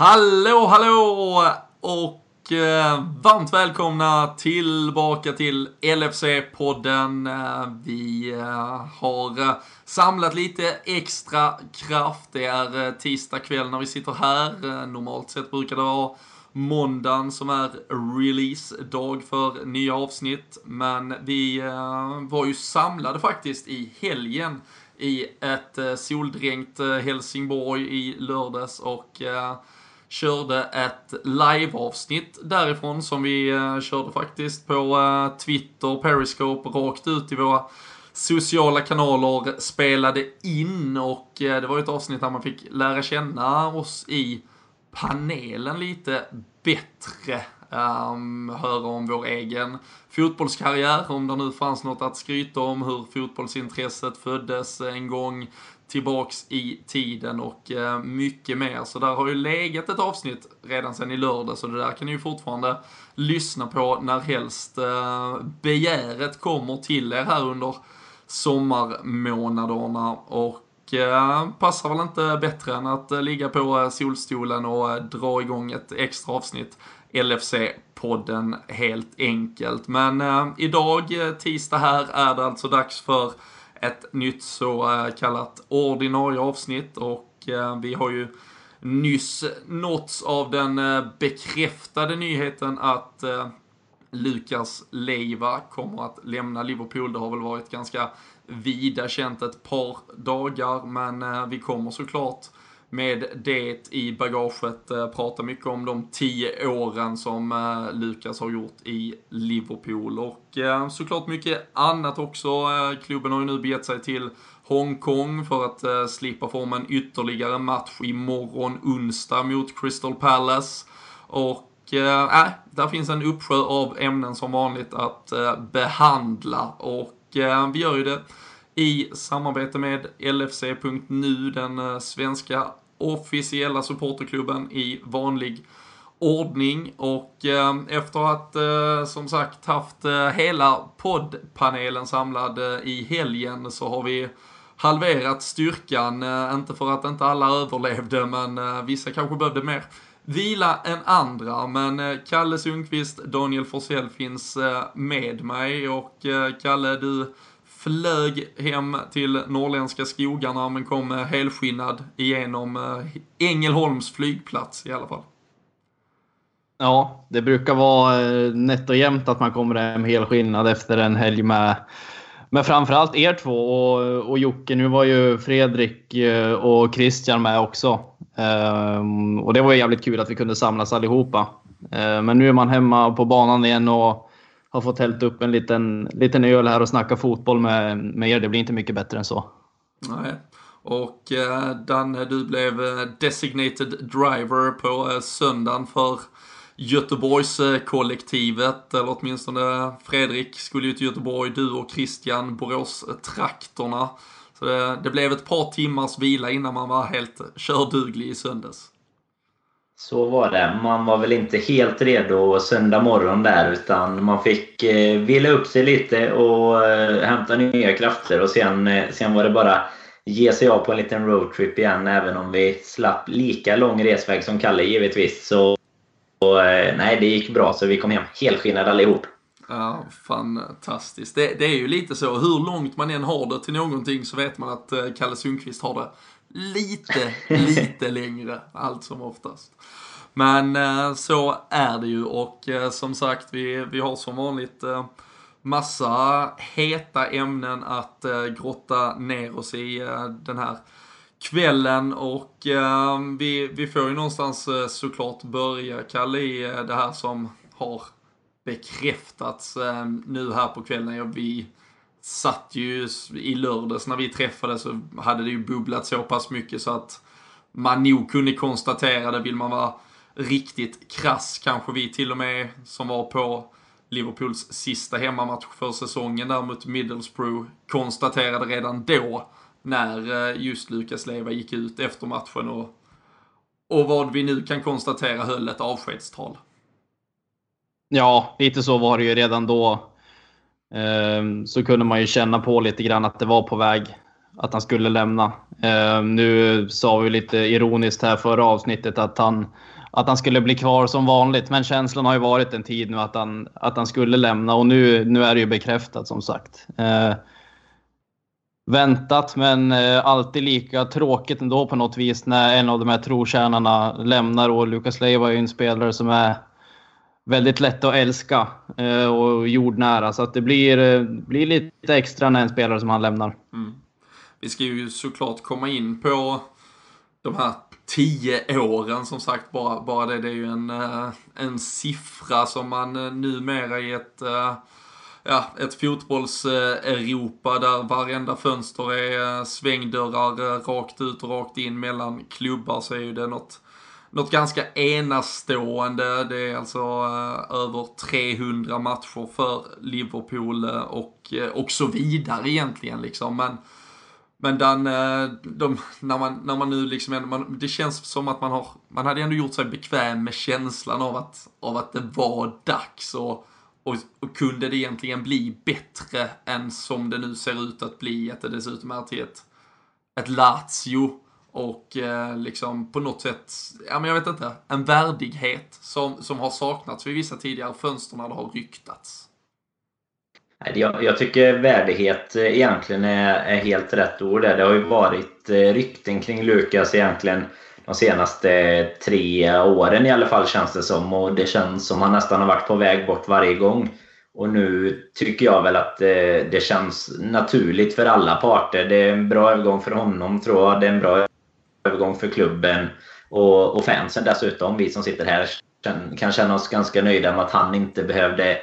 Hallå, hallå! Och eh, varmt välkomna tillbaka till LFC-podden. Eh, vi eh, har eh, samlat lite extra kraft. Det är eh, tisdag kväll när vi sitter här. Eh, normalt sett brukar det vara måndagen som är release-dag för nya avsnitt. Men vi eh, var ju samlade faktiskt i helgen i ett eh, soldränkt eh, Helsingborg i lördags och eh, körde ett live-avsnitt därifrån som vi eh, körde faktiskt på eh, Twitter, Periscope, rakt ut i våra sociala kanaler, spelade in och eh, det var ju ett avsnitt där man fick lära känna oss i panelen lite bättre. Um, höra om vår egen fotbollskarriär, om det nu fanns något att skryta om, hur fotbollsintresset föddes en gång tillbaks i tiden och eh, mycket mer. Så där har ju legat ett avsnitt redan sedan i lördag, så det där kan ni ju fortfarande lyssna på när helst eh, begäret kommer till er här under sommarmånaderna. Och eh, passar väl inte bättre än att ligga på solstolen och dra igång ett extra avsnitt LFC-podden helt enkelt. Men idag, tisdag här, är det alltså dags för ett nytt så eh, kallat ordinarie avsnitt och eh, vi har ju nyss nåtts av den eh, bekräftade nyheten att Lukas Leiva kommer att lämna Liverpool. Det har väl varit ganska vida känt ett par dagar, men vi kommer såklart med det i bagaget eh, Pratar prata mycket om de tio åren som eh, Lukas har gjort i Liverpool och eh, såklart mycket annat också. Klubben har ju nu begett sig till Hongkong för att slippa formen en ytterligare match imorgon onsdag mot Crystal Palace. Och eh, äh, där finns en uppsjö av ämnen som vanligt att behandla och äh, vi gör ju det i samarbete med LFC.nu, den svenska officiella supporterklubben i vanlig ordning. Och eh, efter att eh, som sagt haft eh, hela poddpanelen samlad eh, i helgen så har vi halverat styrkan, eh, inte för att inte alla överlevde men eh, vissa kanske behövde mer vila än andra, men eh, Kalle Sundqvist, Daniel Forsell finns eh, med mig. Och eh, Kalle, du flög hem till norrländska skogarna men kom eh, helskinnad igenom eh, Ängelholms flygplats i alla fall. Ja, det brukar vara eh, nätt och jämnt att man kommer hem helskinnad efter en helg med, med framförallt er två och, och Jocke. Nu var ju Fredrik och Christian med också. Ehm, och det var jävligt kul att vi kunde samlas allihopa. Ehm, men nu är man hemma på banan igen och har fått hällt upp en liten, liten öl här och snacka fotboll med, med er. Det blir inte mycket bättre än så. Nej. Och eh, Danne, du blev eh, designated driver på eh, söndagen för Göteborgskollektivet, eller åtminstone eh, Fredrik skulle ju till Göteborg, du och Christian Borås-traktorna. Så det, det blev ett par timmars vila innan man var helt körduglig i söndags. Så var det. Man var väl inte helt redo söndag morgon där utan man fick eh, vila upp sig lite och eh, hämta nya krafter och sen, eh, sen var det bara ge sig av på en liten roadtrip igen även om vi slapp lika lång resväg som Kalle givetvis. Så och, eh, nej, det gick bra så vi kom hem helskinnade allihop. Ja, fantastiskt. Det, det är ju lite så, hur långt man än har det till någonting så vet man att eh, Kalle Sundqvist har det lite, lite längre, allt som oftast. Men eh, så är det ju och eh, som sagt, vi, vi har som vanligt eh, massa heta ämnen att grotta ner oss i den här kvällen och vi, vi får ju någonstans såklart börja, Kalle, i det här som har bekräftats nu här på kvällen. Vi satt ju i lördags när vi träffades så hade det ju bubblat så pass mycket så att man nog kunde konstatera det. Vill man vara riktigt krass kanske vi till och med som var på Liverpools sista hemmamatch för säsongen där mot Middlesbrough konstaterade redan då när eh, just Lukas Leva gick ut efter matchen och, och vad vi nu kan konstatera höll ett avskedstal. Ja, lite så var det ju redan då. Ehm, så kunde man ju känna på lite grann att det var på väg att han skulle lämna. Ehm, nu sa vi lite ironiskt här förra avsnittet att han att han skulle bli kvar som vanligt. Men känslan har ju varit en tid nu att han, att han skulle lämna och nu, nu är det ju bekräftat som sagt. Ehm, väntat, men eh, alltid lika tråkigt ändå på något vis när en av de här trotjänarna lämnar och Lucas Leiva är ju en spelare som är väldigt lätt att älska eh, och jordnära. Så att det blir, eh, blir lite extra när en spelare som han lämnar. Mm. Vi ska ju såklart komma in på de här tio åren som sagt. Bara, bara det, det är ju en, eh, en siffra som man eh, numera i ett eh, ja, ett fotbolls-Europa där varenda fönster är svängdörrar rakt ut och rakt in mellan klubbar så är ju det något något ganska enastående. Det är alltså eh, över 300 matcher för Liverpool eh, och, eh, och så vidare egentligen liksom. Men, men den, eh, de, när, man, när man nu liksom, man, det känns som att man har, man hade ändå gjort sig bekväm med känslan av att, av att det var dags och, och, och kunde det egentligen bli bättre än som det nu ser ut att bli, att det dessutom är till ett, ett Lazio och eh, liksom på något sätt, ja men jag vet inte, en värdighet som, som har saknats vid vissa tidigare fönster när det har ryktats. Jag, jag tycker värdighet eh, egentligen är, är helt rätt ord. Det har ju varit eh, rykten kring Lukas egentligen de senaste eh, tre åren i alla fall känns det som. Och det känns som han nästan har varit på väg bort varje gång. Och nu tycker jag väl att det, det känns naturligt för alla parter. Det är en bra övergång för honom tror jag. Det är en bra övergång för klubben och, och fansen dessutom. Vi som sitter här kan känna oss ganska nöjda med att han inte behövde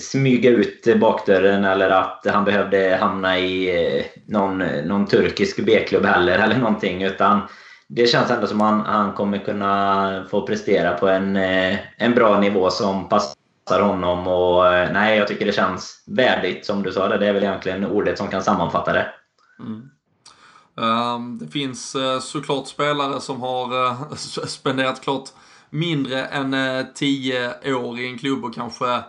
smyga ut bakdörren eller att han behövde hamna i eh, någon, någon turkisk B-klubb heller eller någonting. Utan det känns ändå som att han, han kommer kunna få prestera på en, eh, en bra nivå som passar honom. Och eh, nej, jag tycker det känns värdigt som du sa. Det, det är väl egentligen ordet som kan sammanfatta det. Mm. Ehm, det finns eh, såklart spelare som har eh, spenderat klart mindre än eh, 10 år i en klubb och kanske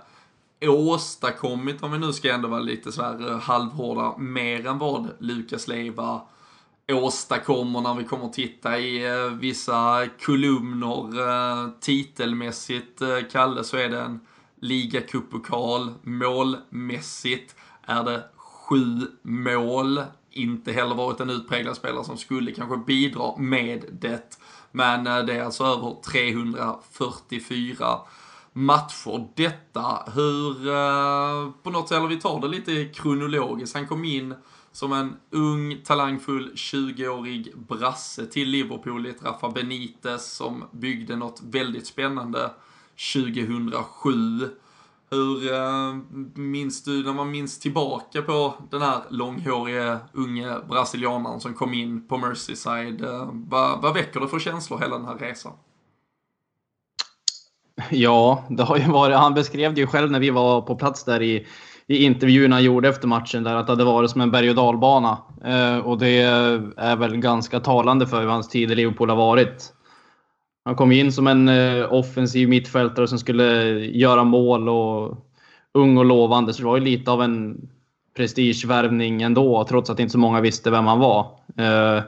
åstadkommit, om vi nu ska ändå vara lite sådär halvhårda, mer än vad Lukas Leiva åstadkommer när vi kommer att titta i vissa kolumner titelmässigt. Kalle, så är det en ligacuppokal. Målmässigt är det sju mål inte heller varit en utpräglad spelare som skulle kanske bidra med det. Men eh, det är alltså över 344 matcher. Detta, hur, eh, på något sätt, eller vi tar det lite kronologiskt. Han kom in som en ung, talangfull, 20-årig brasse till Liverpool i ett Rafa Benitez som byggde något väldigt spännande 2007. Hur eh, minns du, när man minns tillbaka på den här långhårige unge brasilianaren som kom in på Merseyside, eh, vad, vad väcker det för känslor hela den här resan? Ja, det har ju varit, han beskrev det ju själv när vi var på plats där i, i intervjun han gjorde efter matchen där, att det hade varit som en berg och dalbana. Eh, och det är väl ganska talande för hur hans tid i Liverpool har varit. Han kom in som en eh, offensiv mittfältare som skulle eh, göra mål och ung och lovande. Så det var ju lite av en prestigevärvning ändå, trots att inte så många visste vem han var. Eh,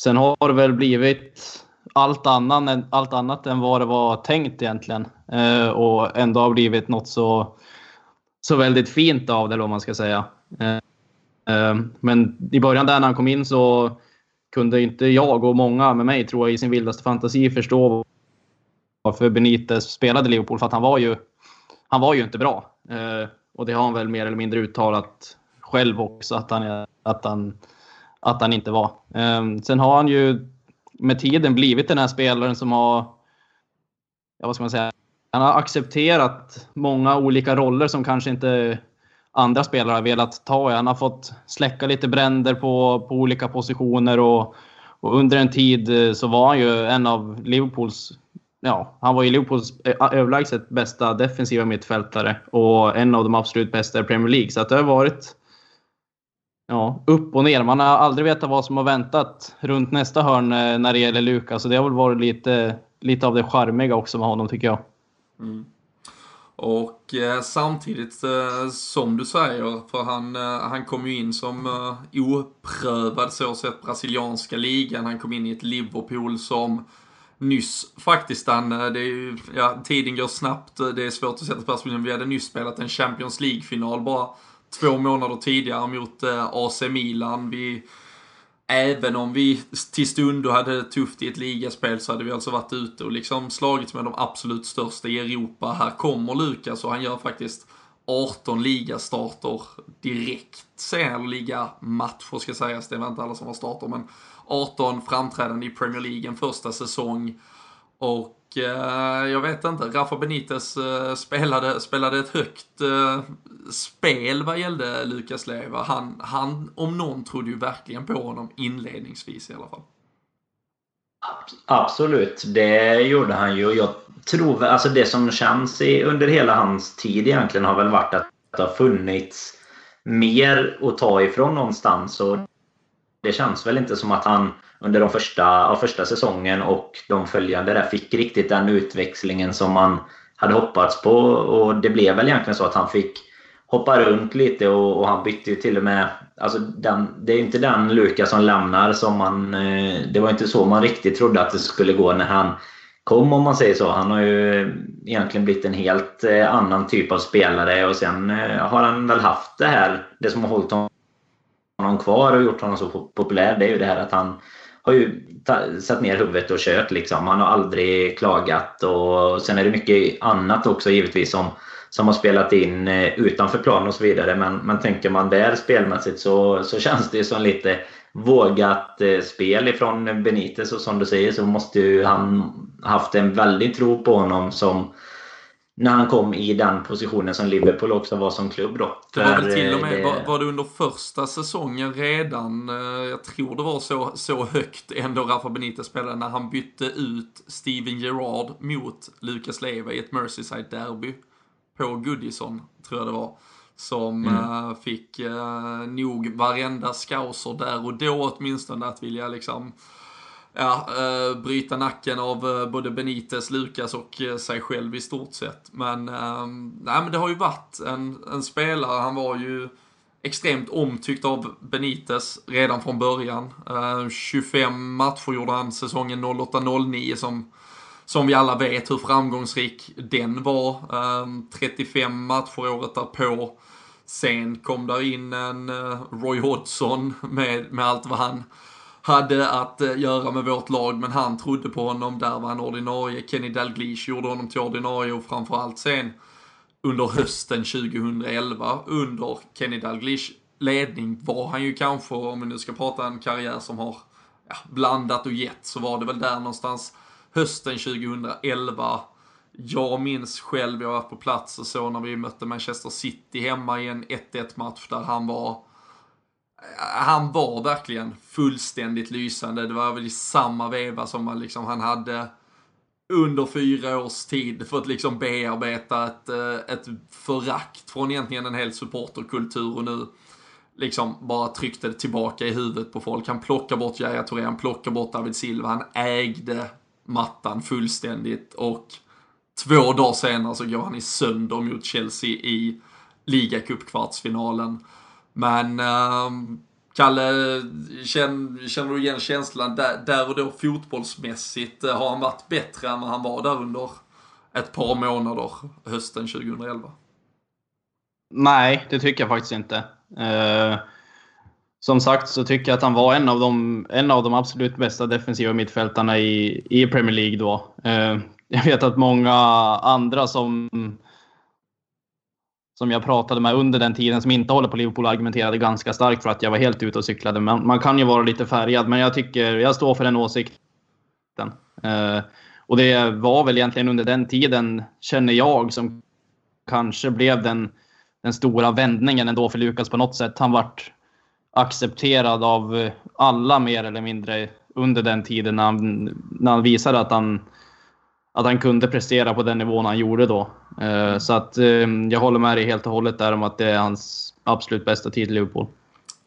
sen har det väl blivit allt, annan, allt annat än vad det var tänkt egentligen. Och ändå har blivit något så, så väldigt fint av det, eller vad man ska säga. Men i början där när han kom in så kunde inte jag och många med mig, tror jag, i sin vildaste fantasi förstå varför Benitez spelade Liverpool. För att han var ju, han var ju inte bra. Eh, och det har han väl mer eller mindre uttalat själv också, att han, att han, att han inte var. Eh, sen har han ju med tiden blivit den här spelaren som har, ja, vad ska man säga, han har accepterat många olika roller som kanske inte andra spelare har velat ta i. Han har fått släcka lite bränder på, på olika positioner och, och under en tid eh, så var han ju en av Liverpools Ja, han var ju Liverpools eh, överlägset bästa defensiva mittfältare och en av de absolut bästa i Premier League. Så att det har varit ja, upp och ner. Man har aldrig vetat vad som har väntat runt nästa hörn eh, när det gäller Lukas. Så det har väl varit lite, lite av det charmiga också med honom tycker jag. Mm. Och eh, samtidigt eh, som du säger, för han, eh, han kom ju in som eh, oprövad så sett brasilianska ligan. Han kom in i ett Liverpool som nyss faktiskt han, eh, det är ju, ja, tiden går snabbt, eh, det är svårt att sätta perspektiv. Vi hade nyss spelat en Champions League-final bara två månader tidigare mot eh, AC Milan. Vi, även om vi till stund och hade det tufft i ett ligaspel så hade vi alltså varit ute och liksom slagits med de absolut största i Europa. Här kommer Lukas och han gör faktiskt 18 ligastarter direkt sen, eller ligamatcher ska sägas, det var inte alla som var starter, men 18 framträdande i Premier League en första säsong. Och Eh, jag vet inte, Rafa Benitez eh, spelade, spelade ett högt eh, spel vad gällde Lukas Leva. Han, han, om någon, trodde ju verkligen på honom inledningsvis i alla fall. Absolut, det gjorde han ju. Jag tror alltså det som känns i, under hela hans tid egentligen har väl varit att det har funnits mer att ta ifrån någonstans. Och det känns väl inte som att han under de första, ja, första säsongen och de följande där fick riktigt den utväxlingen som man hade hoppats på. Och det blev väl egentligen så att han fick hoppa runt lite och, och han bytte ju till och med... Alltså den, det är inte den Lukas som lämnar som man... Eh, det var inte så man riktigt trodde att det skulle gå när han kom om man säger så. Han har ju egentligen blivit en helt eh, annan typ av spelare och sen eh, har han väl haft det här, det som har hållit honom kvar och gjort honom så populär, det är ju det här att han har ju satt ner huvudet och kört liksom. Han har aldrig klagat och sen är det mycket annat också givetvis som, som har spelat in eh, utanför plan och så vidare. Men, men tänker man där spelmässigt så, så känns det ju som lite vågat eh, spel ifrån Benitez och som du säger så måste ju han haft en väldig tro på honom som när han kom i den positionen som Liverpool också var som klubb då. Det var väl till och med, det... var, var, det under första säsongen redan, eh, jag tror det var så, så högt ändå Rafa Benitez spelade, när han bytte ut Steven Gerrard mot Lucas Leiva i ett Merseyside-derby på Goodison, tror jag det var. Som mm. äh, fick nog varenda scouser där och då åtminstone att vilja liksom ja, eh, bryta nacken av eh, både Benitez, Lukas och eh, sig själv i stort sett. Men, ehm, nej, men det har ju varit en, en spelare, han var ju extremt omtyckt av Benitez redan från början. 25 matcher gjorde han säsongen 08-09 som som vi alla vet hur framgångsrik den var. Ehm, 35 matcher året därpå. Sen kom där in en Roy Hodgson med, med allt vad han hade att eh, göra med vårt lag, men han trodde på honom. Där var han ordinarie. Kenny Dalglish gjorde honom till ordinarie och framförallt sen under hösten 2011 under Kenny Dalglish ledning var han ju kanske, om vi nu ska prata en karriär som har ja, blandat och gett, så var det väl där någonstans hösten 2011. Jag minns själv, jag var på plats och så när vi mötte Manchester City hemma i en 1-1 match där han var han var verkligen fullständigt lysande. Det var väl i samma veva som man liksom, han hade under fyra års tid fått liksom bearbeta ett, eh, ett förakt från egentligen en hel supporterkultur och nu liksom bara tryckte det tillbaka i huvudet på folk. Han plockar bort Yahya Touré, han plockar bort David Silva, han ägde mattan fullständigt och två dagar senare så går han i sönder mot Chelsea i ligacup-kvartsfinalen. Men äh, Kalle, känner, känner du igen känslan där, där och då fotbollsmässigt? Eh, har han varit bättre än vad han var där under ett par månader hösten 2011? Nej, det tycker jag faktiskt inte. Eh, som sagt så tycker jag att han var en av de, en av de absolut bästa defensiva mittfältarna i, i Premier League då. Eh, jag vet att många andra som som jag pratade med under den tiden som inte håller på Liverpool argumenterade ganska starkt för att jag var helt ute och cyklade. Man, man kan ju vara lite färgad, men jag tycker jag står för den åsikten. Eh, och det var väl egentligen under den tiden, känner jag, som kanske blev den, den stora vändningen ändå för Lukas på något sätt. Han vart accepterad av alla mer eller mindre under den tiden när han, när han visade att han att han kunde prestera på den nivån han gjorde då. Eh, så att eh, jag håller med dig helt och hållet där om att det är hans absolut bästa tid i Liverpool.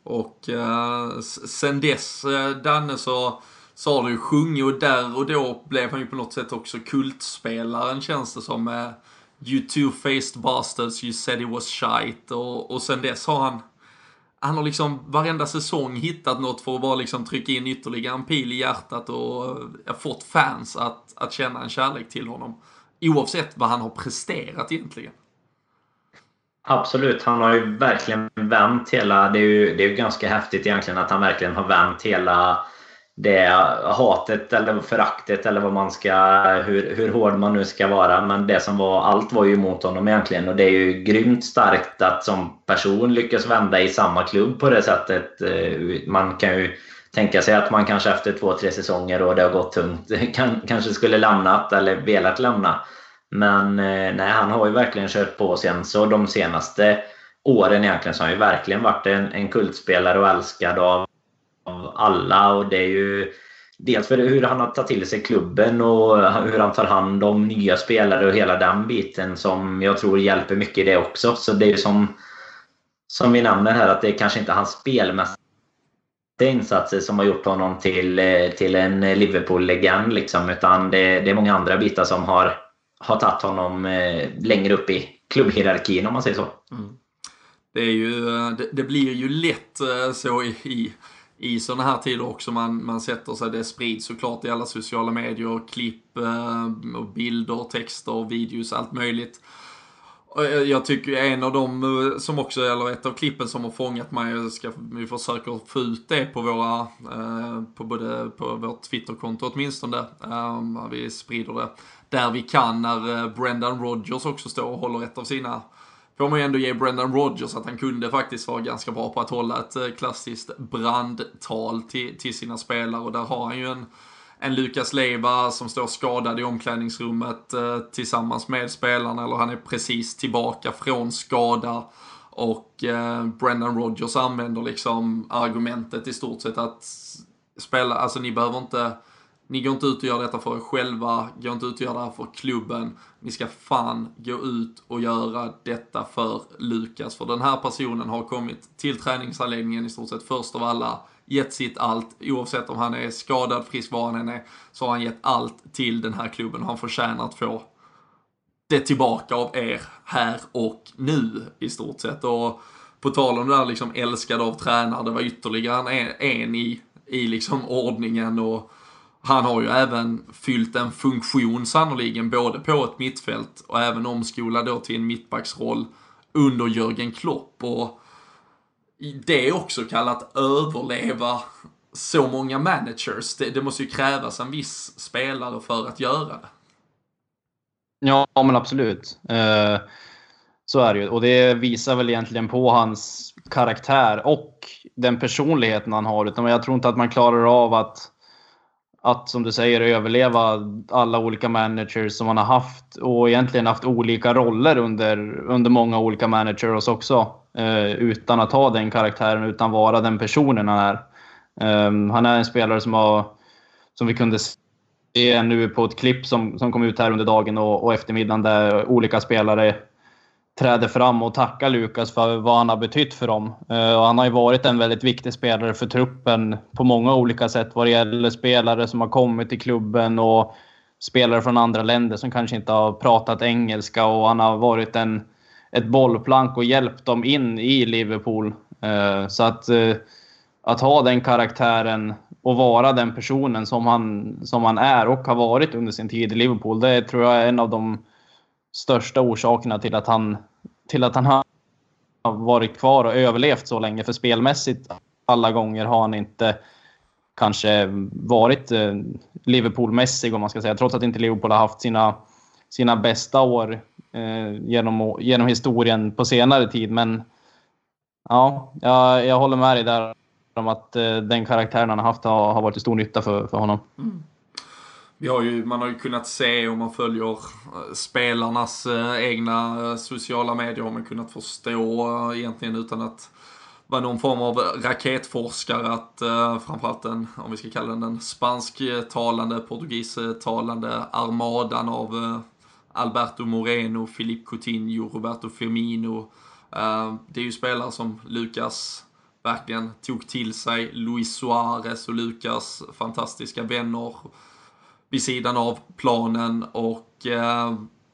Och eh, sen dess, Danne, så, så har du ju sjungit och där och då blev han ju på något sätt också kultspelaren känns det som. Eh, you two-faced bastards, you said he was shite. Och, och sen dess har han han har liksom varenda säsong hittat något för att bara liksom trycka in ytterligare en pil i hjärtat och eh, fått fans att, att känna en kärlek till honom. Oavsett vad han har presterat egentligen. Absolut, han har ju verkligen vänt hela... Det är ju, det är ju ganska häftigt egentligen att han verkligen har vänt hela det hatet eller föraktet eller vad man ska, hur, hur hård man nu ska vara. Men det som var, allt var ju emot honom egentligen och det är ju grymt starkt att som person lyckas vända i samma klubb på det sättet. Eh, man kan ju tänka sig att man kanske efter två, tre säsonger och det har gått tungt kan, kanske skulle lämnat eller velat lämna. Men eh, nej, han har ju verkligen kört på sen så de senaste åren egentligen så har han ju verkligen varit en, en kultspelare och älskad av av alla. Och det är ju dels för hur han har tagit till sig klubben och hur han tar hand om nya spelare och hela den biten som jag tror hjälper mycket i det också. Så det är ju som, som vi nämner här att det är kanske inte hans spelmässiga insatser som har gjort honom till, till en Liverpool-legend. Liksom, utan det, det, är många andra bitar som har, har tagit honom eh, längre upp i klubbhierarkin om man säger så. Mm. Det, är ju, eh, det, det, blir ju lätt eh, så i, i i sådana här tider också. Man, man sätter sig, det sprids såklart i alla sociala medier, klipp, eh, och bilder, texter, videos, allt möjligt. Eh, jag tycker en av dem eh, som också, eller ett av klippen som har fångat mig, jag ska, vi försöker få ut det på våra, eh, på både på vårt Twitterkonto åtminstone, vi sprider det där vi kan när Brendan Rodgers också står och håller ett av sina får man ju ändå ge Brendan Rodgers att han kunde faktiskt vara ganska bra på att hålla ett eh, klassiskt brandtal till, till sina spelare och där har han ju en en Lukas Leiva som står skadad i omklädningsrummet eh, tillsammans med spelarna, eller han är precis tillbaka från skada. Och eh, Brendan Rodgers använder liksom argumentet i stort sett att spela, alltså ni behöver inte ni går inte ut och gör detta för er själva, går inte ut och gör det här för klubben. Ni ska fan gå ut och göra detta för Lukas. För den här personen har kommit till träningsanläggningen i stort sett först av alla, gett sitt allt, oavsett om han är skadad, frisk, var han än är, så har han gett allt till den här klubben. Han förtjänar att få det tillbaka av er här och nu i stort sett. Och på tal om det där liksom älskad av tränare, det var ytterligare en, en i, i liksom ordningen och han har ju även fyllt en funktion sannoliken både på ett mittfält och även omskolad då till en mittbacksroll under Jörgen Klopp. Och det är också kallat överleva så många managers. Det, det, måste ju krävas en viss spelare för att göra det. Ja, men absolut. Eh, så är det ju. Och det visar väl egentligen på hans karaktär och den personligheten han har. Utan jag tror inte att man klarar av att att, som du säger, överleva alla olika managers som man har haft och egentligen haft olika roller under, under många olika managers också. Eh, utan att ha den karaktären, utan vara den personen han är. Eh, han är en spelare som har, som vi kunde se nu på ett klipp som, som kom ut här under dagen och, och eftermiddagen där olika spelare träder fram och tackar Lukas för vad han har betytt för dem. Eh, och han har ju varit en väldigt viktig spelare för truppen på många olika sätt vad det gäller spelare som har kommit till klubben och spelare från andra länder som kanske inte har pratat engelska och han har varit en, ett bollplank och hjälpt dem in i Liverpool. Eh, så att, eh, att ha den karaktären och vara den personen som han, som han är och har varit under sin tid i Liverpool, det tror jag är en av de största orsakerna till att han, till att han har varit kvar och överlevt så länge. För spelmässigt alla gånger har han inte kanske varit eh, Liverpool-mässig om man ska säga. Trots att inte Liverpool har haft sina, sina bästa år eh, genom, genom historien på senare tid. Men ja, jag, jag håller med dig där om att eh, den karaktären han har haft har, har varit till stor nytta för, för honom. Mm. Vi har ju, man har ju kunnat se om man följer eh, spelarnas eh, egna eh, sociala medier har man kunnat förstå egentligen utan att vara någon form av raketforskare att framförallt den, om vi ska kalla den den spansktalande, portugistalande armadan av Alberto Moreno, Filip Coutinho, Roberto Firmino. Det är ju spelare som Lucas verkligen tog till sig. Luis Suarez och Lucas fantastiska vänner vid sidan av planen och eh,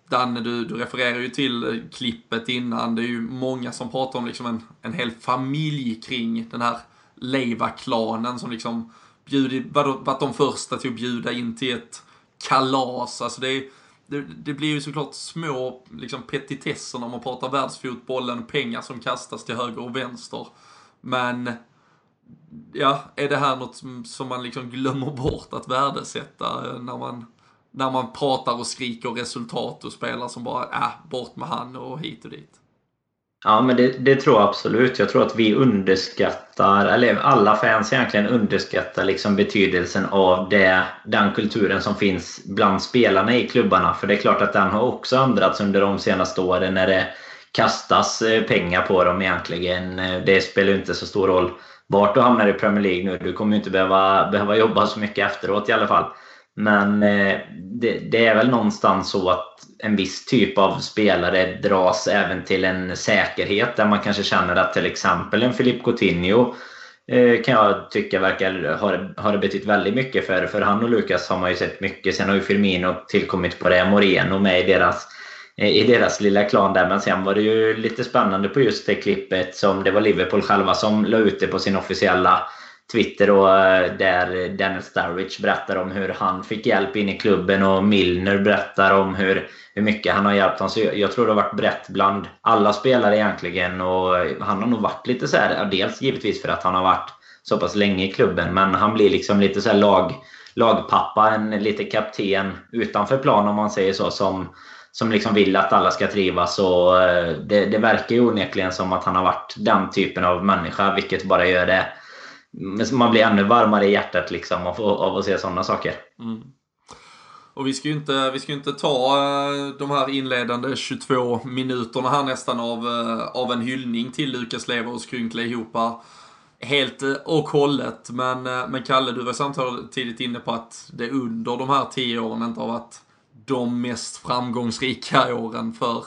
Danne, du, du refererar ju till klippet innan. Det är ju många som pratar om liksom en, en hel familj kring den här Leiva-klanen som liksom bjudit, varit de första till att bjuda in till ett kalas. Alltså det, det, det blir ju såklart små liksom, petitesser när man pratar världsfotbollen, pengar som kastas till höger och vänster. Men ja, är det här något som, som man liksom glömmer bort att värdesätta när man, när man pratar och skriker resultat och spelar som bara, äh, bort med han och hit och dit? Ja, men det, det, tror jag absolut. Jag tror att vi underskattar, eller alla fans egentligen underskattar liksom betydelsen av det, den kulturen som finns bland spelarna i klubbarna. För det är klart att den har också ändrats under de senaste åren när det kastas eh, pengar på dem egentligen. Eh, det spelar ju inte så stor roll vart du hamnar i Premier League nu. Du kommer ju inte behöva, behöva jobba så mycket efteråt i alla fall. Men eh, det, det, är väl någonstans så att en viss typ av spelare dras även till en säkerhet där man kanske känner att till exempel en Filip Coutinho eh, kan jag tycka verkar ha det betytt väldigt mycket för. För han och Lukas har man ju sett mycket. Sen har ju Firmino tillkommit på det. Moreno med i deras, Eh, i deras lilla klan där. Men sen var det ju lite spännande på just det klippet som det var Liverpool själva som la ut det på sin officiella Twitter och eh, där Dennis Darwich berättar om hur han fick hjälp in i klubben och Milner berättar om hur, hur mycket han har hjälpt honom. Så jag, jag tror det har varit brett bland alla spelare egentligen och han har nog varit lite så här, dels givetvis för att han har varit så pass länge i klubben men han blir liksom lite så lag, lagpappa, en lite kapten utanför plan om man säger så som som liksom vill att alla ska trivas och eh, det, det verkar ju onekligen som att han har varit den typen av människa vilket bara gör det man blir ännu varmare i hjärtat liksom av, av att se sådana saker. Mm. Och vi ska ju inte, vi ska inte ta eh, de här inledande 22 minuterna här nästan av, eh, av en hyllning till Lukas Lever och skrynkla ihop helt och hållet. Men, men Kalle, du var samtidigt inne på att det under de här 10 åren inte har varit de mest framgångsrika åren för,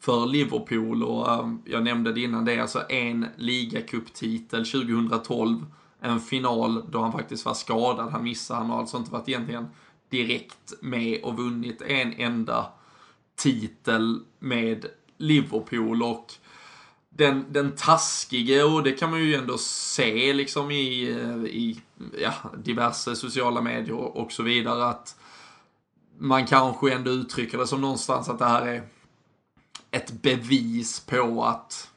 för Liverpool. Och ehm, jag nämnde det innan, det är alltså en ligacuptitel 2012 en final då han faktiskt var skadad. Han missade, han har alltså inte varit egentligen direkt med och vunnit en enda titel med Liverpool och den, den taskige och det kan man ju ändå se liksom i, eh, i ja, diverse sociala medier och så vidare att man kanske ändå uttrycker det som någonstans att det här är ett bevis på att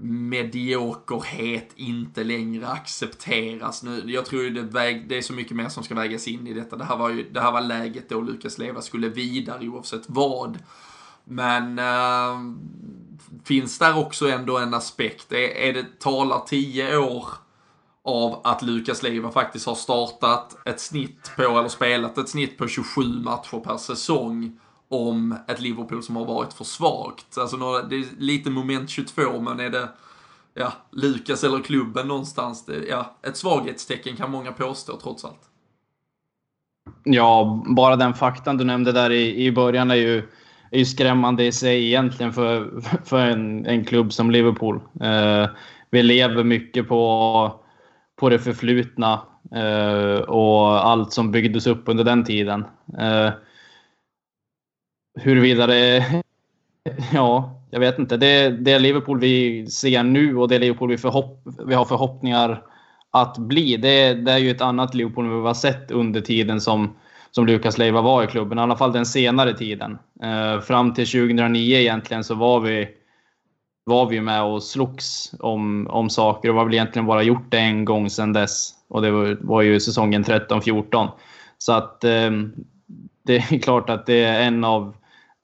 mediokerhet inte längre accepteras. Nu, jag tror ju det, väg, det är så mycket mer som ska vägas in i detta. Det här var ju det här var läget då Lukas Leva skulle vidare oavsett vad. Men äh, finns där också ändå en aspekt. Är, är det talar tio år av att Lukas Leiva faktiskt har startat ett snitt på, eller spelat ett snitt på 27 matcher per säsong om ett Liverpool som har varit för svagt. Alltså det är lite moment 22 men är det ja, Lukas eller klubben någonstans, det, ja, ett svaghetstecken kan många påstå trots allt. Ja, bara den faktan du nämnde där i, i början är ju, är ju skrämmande i sig egentligen för, för en, en klubb som Liverpool. Eh, vi lever mycket på, på det förflutna eh, och allt som byggdes upp under den tiden. Eh, huruvida det... Ja, jag vet inte. Det, det Liverpool vi ser nu och det Liverpool vi, förhopp, vi har förhoppningar att bli, det, det, är ju ett annat Liverpool än vi har sett under tiden som, som Lukas Leiva var i klubben. I alla fall den senare tiden. Eh, fram till 2009 egentligen så var vi, var vi med och slogs om, om saker och har väl egentligen bara gjort det en gång sedan dess. Och det var, var ju säsongen 13-14. Så att eh, det är klart att det är en av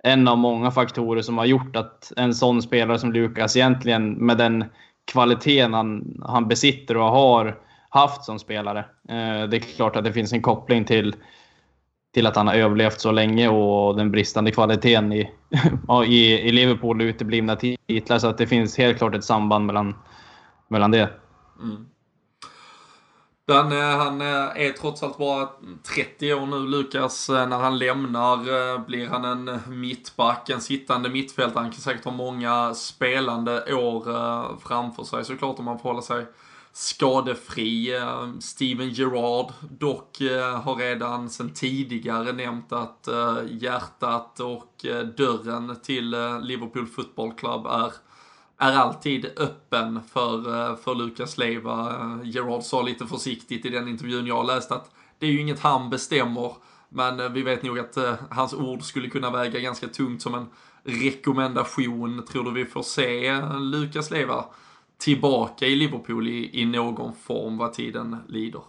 en av många faktorer som har gjort att en sån spelare som Lukas egentligen med den kvaliteten han, han besitter och har haft som spelare. Eh, det är klart att det finns en koppling till, till att han har överlevt så länge och den bristande kvaliteten i, i, i Liverpool och uteblivna titlar. Så att det finns helt klart ett samband mellan, mellan det. Mm. Den, eh, han eh, är trots allt bara 30 år nu, Lukas. Eh, när han lämnar blir han en mittback, en sittande mittfältare. Han kan säkert ha många spelande år framför sig såklart om han får hålla sig skadefri. Eh, Steven Gerrard dock eh, har redan sedan tidigare nämnt att eh, hjärtat och dörren till Liverpool Football Club är är alltid öppen för, för Lukas Leiva. Gerard sa lite försiktigt i den intervjun jag läste att det är ju inget han bestämmer, men vi vet nog att hans ord skulle kunna väga ganska tungt som en rekommendation. Tror du vi får se Lukas Leiva tillbaka i Liverpool i, i någon form vad tiden lider?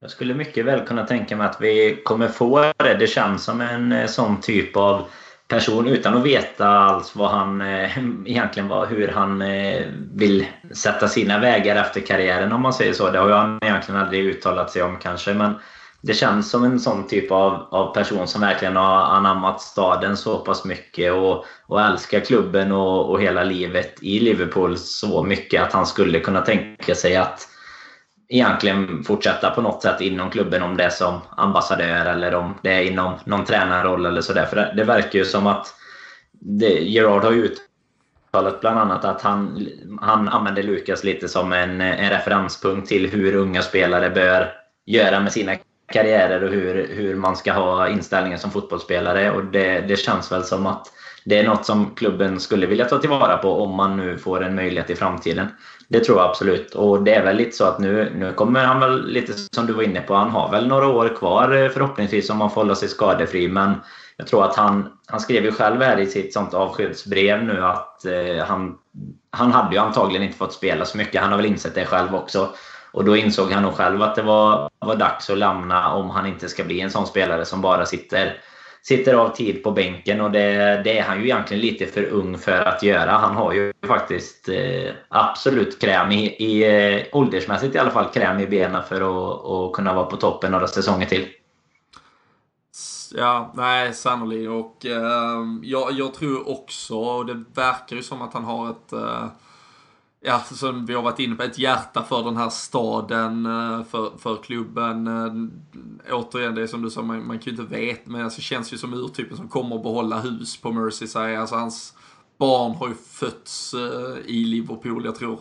Jag skulle mycket väl kunna tänka mig att vi kommer få det. Det känns som en eh, sån typ av person utan att veta alls vad han eh, egentligen var, hur han eh, vill sätta sina vägar efter karriären om man säger så. Det har han egentligen aldrig uttalat sig om kanske men det känns som en sån typ av, av person som verkligen har anammat staden så pass mycket och, och älskar klubben och, och hela livet i Liverpool så mycket att han skulle kunna tänka sig att egentligen fortsätta på något sätt inom klubben om det är som ambassadör eller om det är inom någon tränarroll eller sådär. För det, det, verkar ju som att det, Gerard har uttalat bland annat att han, han använder Lukas lite som en, en referenspunkt till hur unga spelare bör göra med sina karriärer och hur, hur man ska ha inställningen som fotbollsspelare. Och det, det känns väl som att det är något som klubben skulle vilja ta tillvara på om man nu får en möjlighet i framtiden. Det tror jag absolut. Och det är väl lite så att nu, nu kommer han väl lite som du var inne på. Han har väl några år kvar eh, förhoppningsvis om han får hålla sig skadefri. Men jag tror att han, han skrev ju själv här i sitt sånt avskedsbrev nu att eh, han, han hade ju antagligen inte fått spela så mycket. Han har väl insett det själv också. Och då insåg han nog själv att det var, var dags att lämna om han inte ska bli en sån spelare som bara sitter sitter av tid på bänken och det, det, är han ju egentligen lite för ung för att göra. Han har ju faktiskt eh, absolut kräm i, i eh, åldersmässigt i alla fall, kräm i benen för att, att kunna vara på toppen några säsonger till. Ja, nej, sannolikt. Och eh, jag, jag tror också, och det verkar ju som att han har ett eh, ja, som vi har varit inne på, ett hjärta för den här staden, eh, för, för klubben. Eh, återigen, det är som du sa, man, man kan ju inte veta, men alltså, det känns ju som urtypen som kommer att behålla hus på Merseyside. Alltså hans barn har ju fötts eh, i Liverpool, jag tror.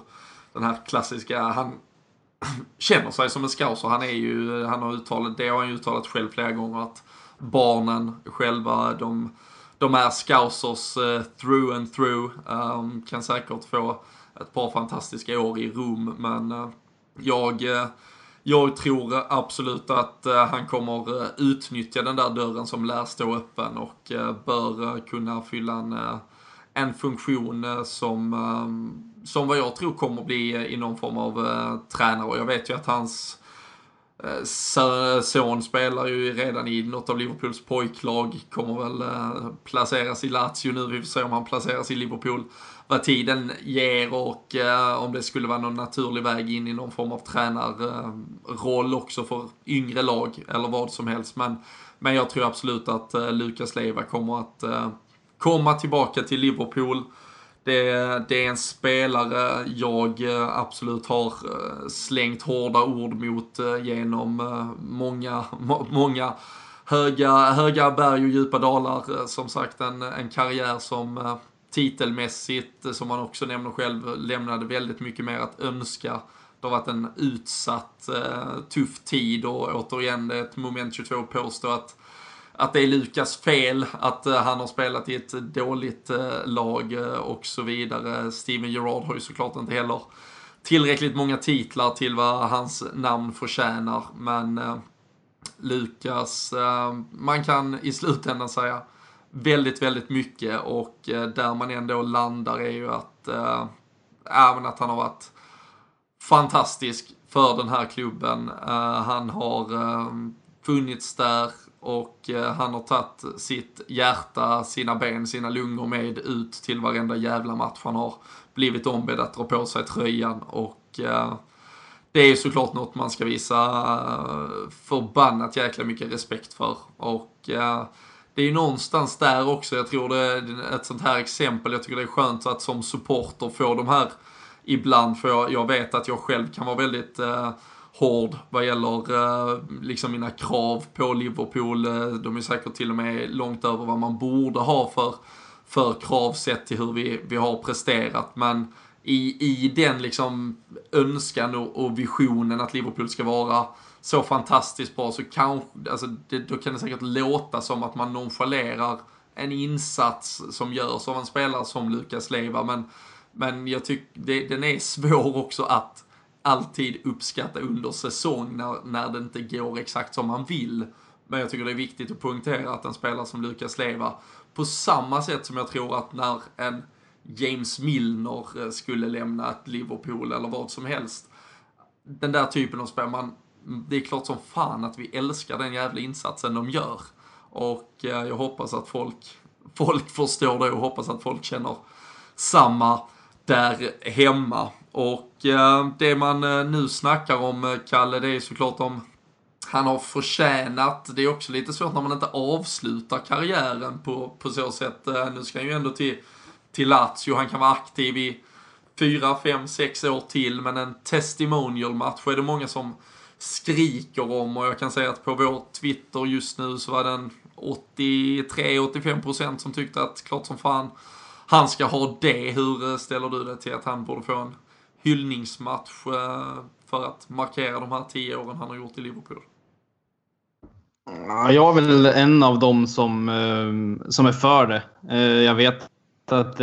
Den här klassiska, han känner sig som en scouser. Han är ju, han har uttalat, det har han ju uttalat själv flera gånger att barnen själva, de, de är scousers uh, through and through. Um, kan säkert få ett par fantastiska år i Rom, men eh, jag, eh, jag tror absolut att eh, han kommer utnyttja den där dörren som lär stå öppen och bör kunna fylla en, en funktion som, som vad jag tror kommer bli i någon form av tränare. Och jag vet ju att hans son spelar ju redan i något av Liverpools pojklag, kommer väl placeras i Lazio nu, vi får se om han placeras i Liverpool vad tiden ger och eh, om det skulle vara någon naturlig väg in i någon form av tränarroll också för yngre lag eller vad som helst. Men, men jag tror absolut att eh, Lukas Leiva kommer att eh, komma tillbaka till Liverpool. Det, det, är en spelare jag eh, absolut har eh, slängt hårda ord mot eh, genom många, många höga, höga berg och djupa dalar. Som sagt en, en karriär som titelmässigt, som man också nämner själv, lämnade väldigt mycket mer att önska. Det har varit en utsatt, eh, tuff tid och återigen det är ett moment 22 påstå att att det är Lukas fel, att eh, han har spelat i ett dåligt eh, lag och så vidare. Steven Gerrard har ju såklart inte heller tillräckligt många titlar till vad hans namn förtjänar. Men Lukas, man kan i slutändan säga väldigt, väldigt mycket. Och eh, där man ändå landar är ju att, äh, även att han har varit fantastisk för den här klubben. Äh, han har äh, funnits där och han har tagit sitt hjärta, sina ben, sina lungor med ut till varenda jävla match han har blivit ombedd att dra på sig tröjan. Och det är såklart något man ska visa förbannat jäkla mycket respekt för. Och det är ju någonstans där också, jag tror det är ett sånt här exempel, jag tycker det är skönt att som supporter få de här ibland, för jag, jag vet att jag själv kan vara väldigt eh, hård vad gäller eh, liksom mina krav på Liverpool. Eh, de är säkert till och med långt över vad man borde ha för, för krav sett till hur vi, vi har presterat. Men i, i den liksom önskan och, och visionen att Liverpool ska vara så fantastiskt bra så kanske, alltså det, då kan det säkert låta som att man nonchalerar en insats som görs av en spelare som Lukas Leva, men, men jag tycker den är svår också att alltid uppskatta under säsong när, när det inte går exakt som man vill. Men jag tycker det är viktigt att poängtera att en spelare som Lukas Leva, på samma sätt som jag tror att när en James Milner eh, skulle lämna ett Liverpool eller vad som helst. Den där typen av spel, man, det är klart som fan att vi älskar den jävla insatsen de gör. Och eh, jag hoppas att folk, folk förstår det och hoppas att folk känner samma där hemma. Och eh, det man eh, nu snackar om, Kalle, det är såklart om han har förtjänat. Det är också lite svårt när man inte avslutar karriären på, på så sätt. Nu ska han ju ändå till till Lazio. Han kan vara aktiv i fyra, fem, sex år till. Men en testimonial-match är det många som skriker om och jag kan säga att på vår Twitter just nu så var den 83-85% som tyckte att klart som fan han ska ha det. Hur eh, ställer du dig till att han borde få en hyllningsmatch eh, för att markera de här tio åren han har gjort i Liverpool? Jag är väl en av dem som, eh, som är för det. Jag vet att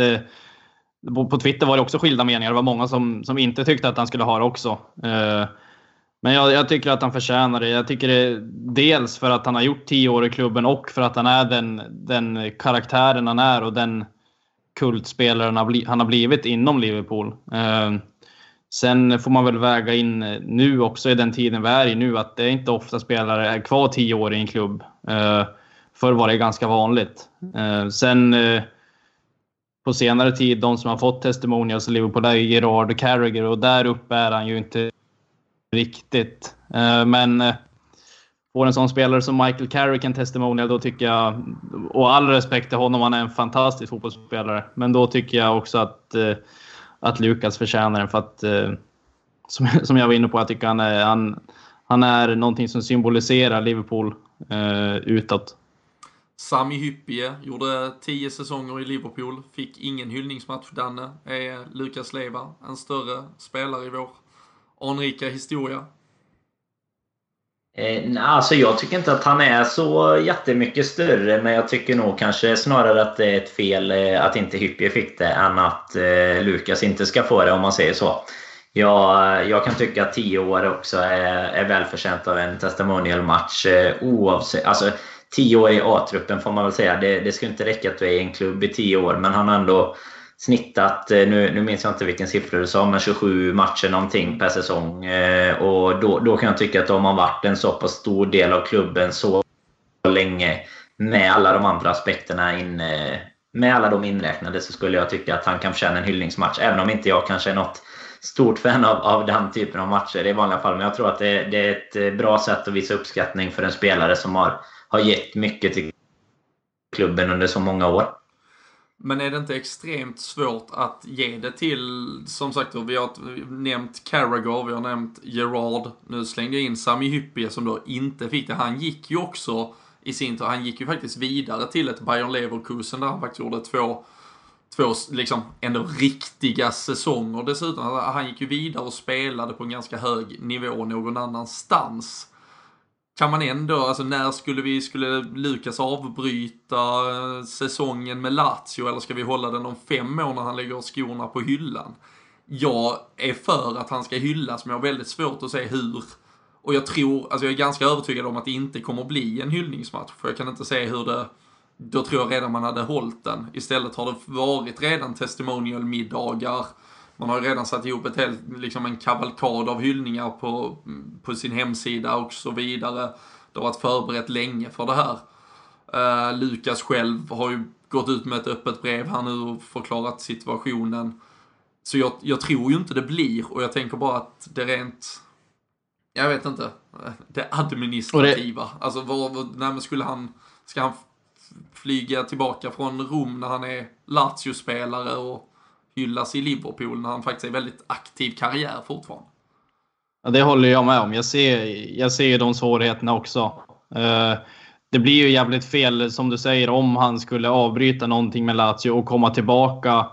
på Twitter var det också skilda meningar. Det var många som, som inte tyckte att han skulle ha det också. Men jag, jag, tycker att han förtjänar det. Jag tycker det dels för att han har gjort tio år i klubben och för att han är den, den karaktären han är och den kultspelaren han har blivit inom Liverpool. Eh, sen får man väl väga in nu också i den tiden vi är i nu att det är inte ofta spelare är kvar tio år i en klubb. Eh, förr var det ganska vanligt. Ehm, sen eh, på senare tid, de som har fått testimonials i Liverpool, är Gerard och Carragher och där uppe är han ju inte riktigt. Eh, men eh, får en sån spelare som Michael Carrick en testimonial, då tycker jag, och all respekt till honom, han är en fantastisk fotbollsspelare, men då tycker jag också att, eh, att Lukas förtjänar den för att, eh, som, som jag var inne på, jag tycker han är, han, han är någonting som symboliserar Liverpool eh, utåt. Sami Hyppie gjorde tio säsonger i Liverpool, fick ingen hyllningsmatch. Danne, är Lukas Leva en större spelare i vår anrika historia? Eh, alltså jag tycker inte att han är så jättemycket större, men jag tycker nog kanske snarare att det är ett fel eh, att inte Hyppie fick det, än att eh, Lukas inte ska få det, om man säger så. Jag, jag kan tycka att tio år också är, är välförtjänt av en testimonial match eh, oavsett. Alltså, tio år i A-truppen får man väl säga. Det, det ska inte räcka att du är i en klubb i tio år, men han har ändå snittat, eh, nu, nu minns jag inte vilken siffra du sa, men 27 matcher någonting per säsong. Eh, och då, då kan jag tycka att om man varit en så pass stor del av klubben så länge med alla de andra aspekterna inne, med alla de inräknade så skulle jag tycka att han kan förtjäna en hyllningsmatch. Även om inte jag kanske är något stort fan av, av den typen av matcher i vanliga fall. Men jag tror att det, det är ett eh, bra sätt att visa uppskattning för en spelare som har har gett mycket till klubben under så många år. Men är det inte extremt svårt att ge det till, som sagt vi har nämnt Carragher, vi har nämnt Gerard, nu slängde jag in Sami Hyppie som då inte fick det. Han gick ju också i sin tur, han gick ju faktiskt vidare till ett Bayern Leverkusen där han faktiskt gjorde två, två liksom ändå riktiga säsonger dessutom. Han gick ju vidare och spelade på en ganska hög nivå någon annanstans kan man ändå, alltså när skulle vi, skulle Lukas avbryta eh, säsongen med Lazio eller ska vi hålla den om fem år när han lägger skorna på hyllan? Jag är för att han ska hyllas men jag har väldigt svårt att se hur. Och jag tror, alltså jag är ganska övertygad om att det inte kommer bli en hyllningsmatch för jag kan inte se hur det, då tror jag redan man hade hållit den. Istället har det varit redan testimonial-middagar man har redan satt ihop ett helt, liksom en kavalkad av hyllningar på, på sin hemsida och så vidare. Det har varit förberett länge för det här. Uh, Lukas själv har ju gått ut med ett öppet brev här nu och förklarat situationen. Så jag, jag tror ju inte det blir och jag tänker bara att det rent, jag vet inte, det administrativa. Det... Alltså vad, vad nej, skulle han, ska han flyga tillbaka från Rom när han är Lazio-spelare och hyllas i Liverpool när han faktiskt är väldigt aktiv karriär fortfarande. Ja, det håller jag med om. Jag ser, jag ser ju de svårigheterna också. Eh, det blir ju jävligt fel, som du säger, om han skulle avbryta någonting med Lazio och komma tillbaka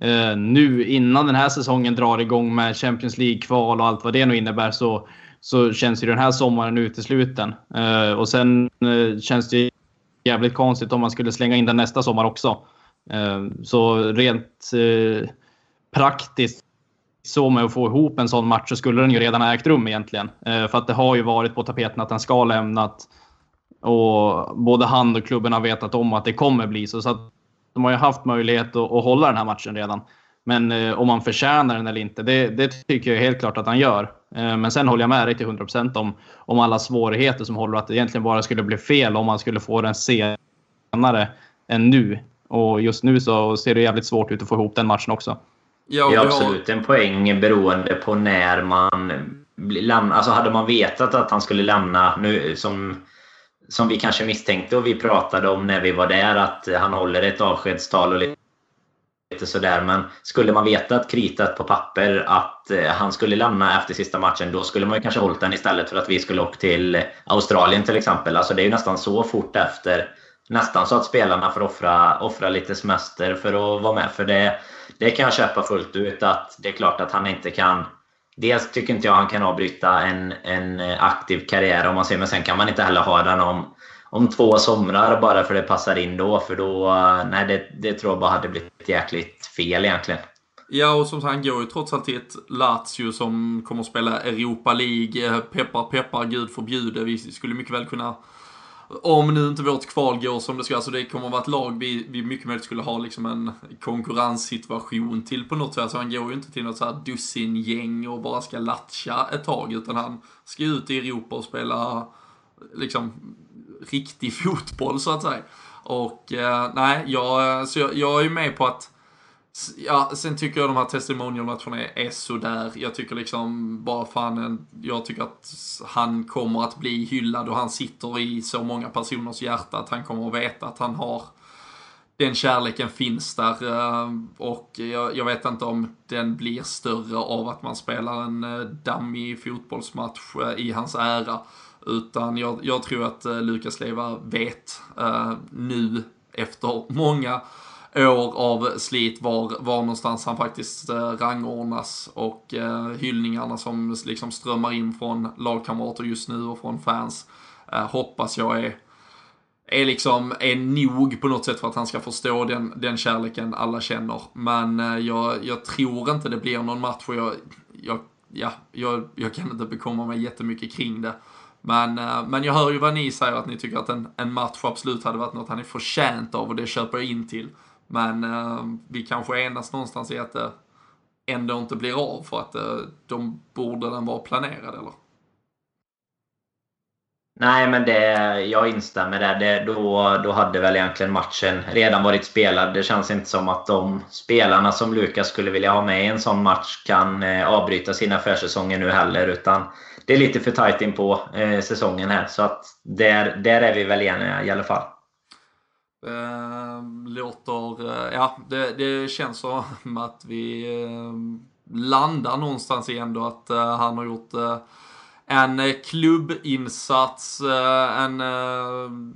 eh, nu innan den här säsongen drar igång med Champions League-kval och allt vad det nu innebär så, så känns ju den här sommaren utesluten. Eh, och sen eh, känns det jävligt konstigt om man skulle slänga in den nästa sommar också. Eh, så rent eh, praktiskt så med att få ihop en sån match så skulle den ju redan ha ägt rum egentligen. Eh, för att det har ju varit på tapeten att den ska lämnat. Och både han och klubben har vetat om att det kommer bli så. så att de har ju haft möjlighet att, att hålla den här matchen redan. Men eh, om han förtjänar den eller inte, det, det, tycker jag helt klart att han gör. Eh, men sen håller jag med dig till 100% om, om alla svårigheter som håller att det egentligen bara skulle bli fel om man skulle få den senare än nu. Och just nu så ser det jävligt svårt ut att få ihop den matchen också. Ja, det är absolut en poäng beroende på när man lämnar. Alltså hade man vetat att han skulle lämna nu som, som vi kanske misstänkte och vi pratade om när vi var där att han håller ett avskedstal och lite sådär. Men skulle man vetat kritat på papper att eh, han skulle lämna efter sista matchen då skulle man ju kanske hållit den istället för att vi skulle åka till Australien till exempel. Alltså det är ju nästan så fort efter. Nästan så att spelarna får offra, offra lite semester för att vara med. För det det kan jag köpa fullt ut. att Det är klart att han inte kan... Dels tycker inte jag han kan avbryta en, en aktiv karriär om man säger, men sen kan man inte heller ha den om, om två somrar bara för det passar in då. För då, nej det, det tror jag bara hade blivit jäkligt fel egentligen. Ja, och som sagt, han går ju trots allt till ett Lazio som kommer att spela Europa League. Peppar, peppar, gud förbjude. Vi skulle mycket väl kunna om nu inte vårt kval går som det ska, alltså det kommer att vara ett lag vi, vi mycket möjligt skulle ha liksom en konkurrenssituation till på något sätt. Så han går ju inte till något så här dussingäng och bara ska latcha ett tag, utan han ska ut i Europa och spela liksom riktig fotboll så att säga. Och eh, nej, jag, så jag, jag är ju med på att Ja, sen tycker jag de här testimonialmatcherna är, är sådär. Jag tycker liksom bara fan, jag tycker att han kommer att bli hyllad och han sitter i så många personers hjärta att han kommer att veta att han har den kärleken finns där ehm, och jag, jag, vet inte om den blir större av att man spelar en eh, dammig fotbollsmatch eh, i hans ära. Utan jag, jag tror att eh, Lukas Leva vet nu efter många år av slit var, var någonstans han faktiskt eh, rangordnas och eh, hyllningarna som liksom strömmar in från lagkamrater just nu och från fans eh, hoppas jag är är liksom, är nog på något sätt för att han ska förstå den, den kärleken alla känner. Men eh, jag, jag tror inte det blir någon match och jag, jag, ja, jag, jag kan inte bekomma mig jättemycket kring det. Men, eh, men jag hör ju vad ni säger, att ni tycker att en, en match absolut hade varit något han är förtjänt av och det köper jag in till. Men eh, vi kanske enas någonstans i att det ändå inte blir av för att eh, de borde den vara planerad eller? Nej, men det, jag instämmer där. Det, då, då hade väl egentligen matchen redan varit spelad. Det känns inte som att de spelarna som Lukas skulle vilja ha med i en sån match kan eh, avbryta sina försäsonger nu heller. Utan det är lite för tajt in på eh, säsongen här. Så att där, där är vi väl eniga i alla fall. Ehm, låter, eh, ja det, det, känns som att vi ehm, landar någonstans i ändå att eh, han har gjort eh, en klubbinsats, en,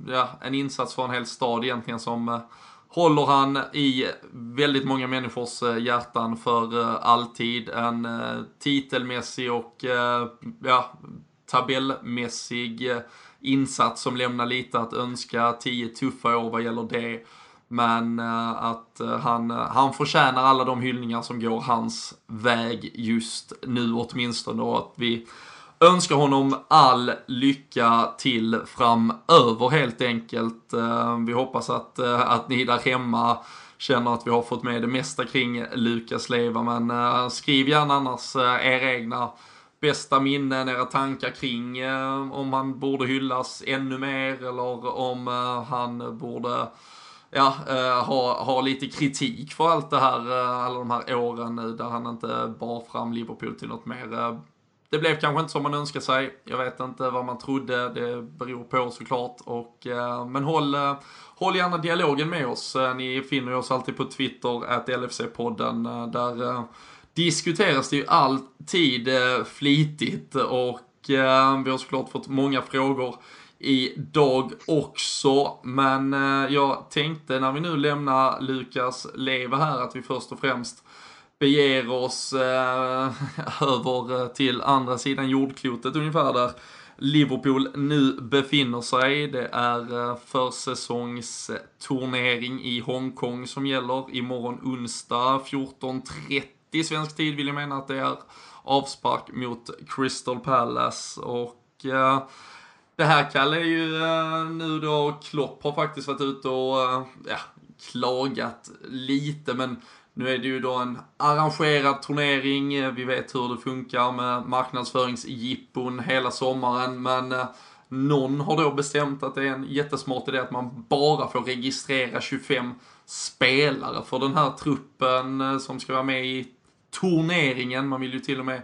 ja, en insats för en hel stad egentligen som håller han i väldigt många människors hjärtan för alltid. En titelmässig och ja, tabellmässig insats som lämnar lite att önska. Tio tuffa år vad gäller det. Men uh, att uh, han, uh, han förtjänar alla de hyllningar som går hans väg just nu åtminstone. Och att vi önskar honom all lycka till framöver helt enkelt. vi hoppas att, att ni där hemma känner att vi har fått med det mesta kring Lukas Leva. Men skriv gärna annars era egna bästa minnen, era tankar kring eh, om han borde hyllas ännu mer eller om eh, han borde ja, eh, ha, ha lite kritik för allt det här, eh, alla de här åren nu där han inte bar fram Liverpool till något mer. Eh, det blev kanske inte som man önskade sig. Jag vet inte vad man trodde. Det beror på såklart. Och, eh, men håll, eh, håll gärna dialogen med oss. Eh, ni finner oss alltid på Twitter, att LFC-podden. Eh, där diskuteras det ju alltid eh, flitigt och eh, vi har såklart fått många frågor idag också. Men eh, jag tänkte när vi nu lämnar Lukas Leva här att vi först och främst beger oss eh, över till andra sidan jordklotet ungefär där Liverpool nu befinner sig. Det är försäsongsturnering i Hongkong som gäller imorgon onsdag 14.30 i svensk tid vill jag mena att det är avspark mot Crystal Palace. Och eh, det här Kalle är ju eh, nu då Klopp har faktiskt varit ute och eh, ja, klagat lite. Men nu är det ju då en arrangerad turnering, eh, vi vet hur det funkar med marknadsföringsjippon hela sommaren, men eh, någon har då bestämt att det är en jättesmart idé att man bara får registrera 25 spelare för den här truppen eh, som ska vara med i turneringen. Man vill ju till och med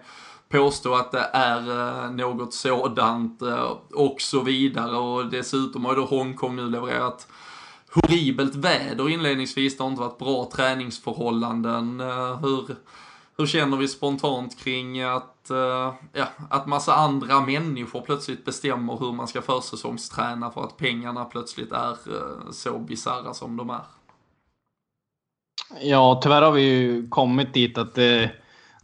påstå att det är eh, något sådant eh, och så vidare och dessutom har ju då Hongkong nu levererat horribelt väder inledningsvis. Det har inte varit bra träningsförhållanden. Eh, hur, hur känner vi spontant kring att, ja, att massa andra människor plötsligt bestämmer hur man ska försäsongsträna för att pengarna plötsligt är så bisarra som de är? Ja, tyvärr har vi ju kommit dit att det,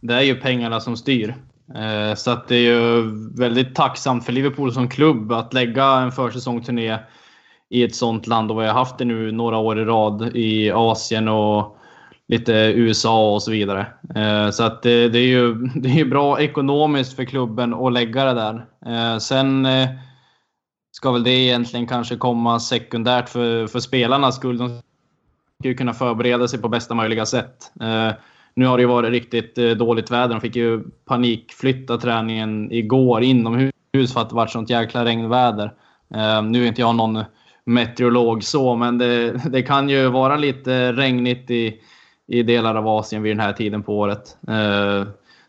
det är ju pengarna som styr. Eh, så att det är ju väldigt tacksamt för Liverpool som klubb att lägga en försäsongsturné i ett sånt land och vi har haft det nu några år i rad i Asien och lite USA och så vidare. Eh, så att det, det är ju det är bra ekonomiskt för klubben att lägga det där. Eh, sen eh, ska väl det egentligen kanske komma sekundärt för, för spelarnas skull. De ju kunna förbereda sig på bästa möjliga sätt. Eh, nu har det ju varit riktigt eh, dåligt väder. De fick ju panikflytta träningen igår inomhus för att det varit sånt jäkla regnväder. Eh, nu är inte jag någon meteorolog så, men det, det, kan ju vara lite regnigt i, i delar av Asien vid den här tiden på året.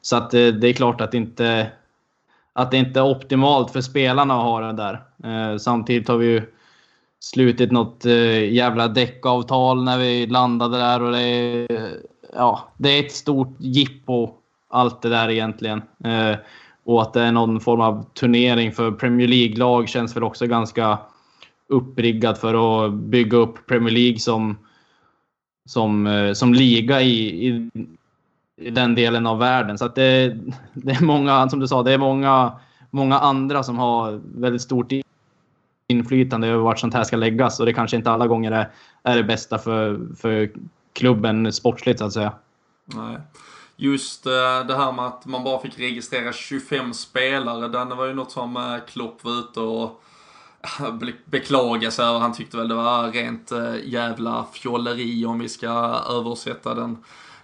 Så att det, är klart att, inte, att det inte är optimalt för spelarna att ha det där. Samtidigt har vi ju slutit något eh, jävla däckavtal när vi landade där och det är, ja, det är ett stort jippo allt det där egentligen. Eh, och att det är någon form av turnering för Premier League-lag känns väl också ganska uppriggat för att bygga upp Premier League som, som, eh, som liga i, i, i den delen av världen. Så att det, det är många, som du sa, det är många, många andra som har väldigt stort inflytande över vart sånt här ska läggas och det kanske inte alla gånger är, är det bästa för, för klubben sportsligt så att säga. Nej. Just eh, det här med att man bara fick registrera 25 spelare, den var ju något som eh, Klopp var ute och eh, beklaga sig över. Han tyckte väl det var rent jävla fjolleri om vi ska översätta den.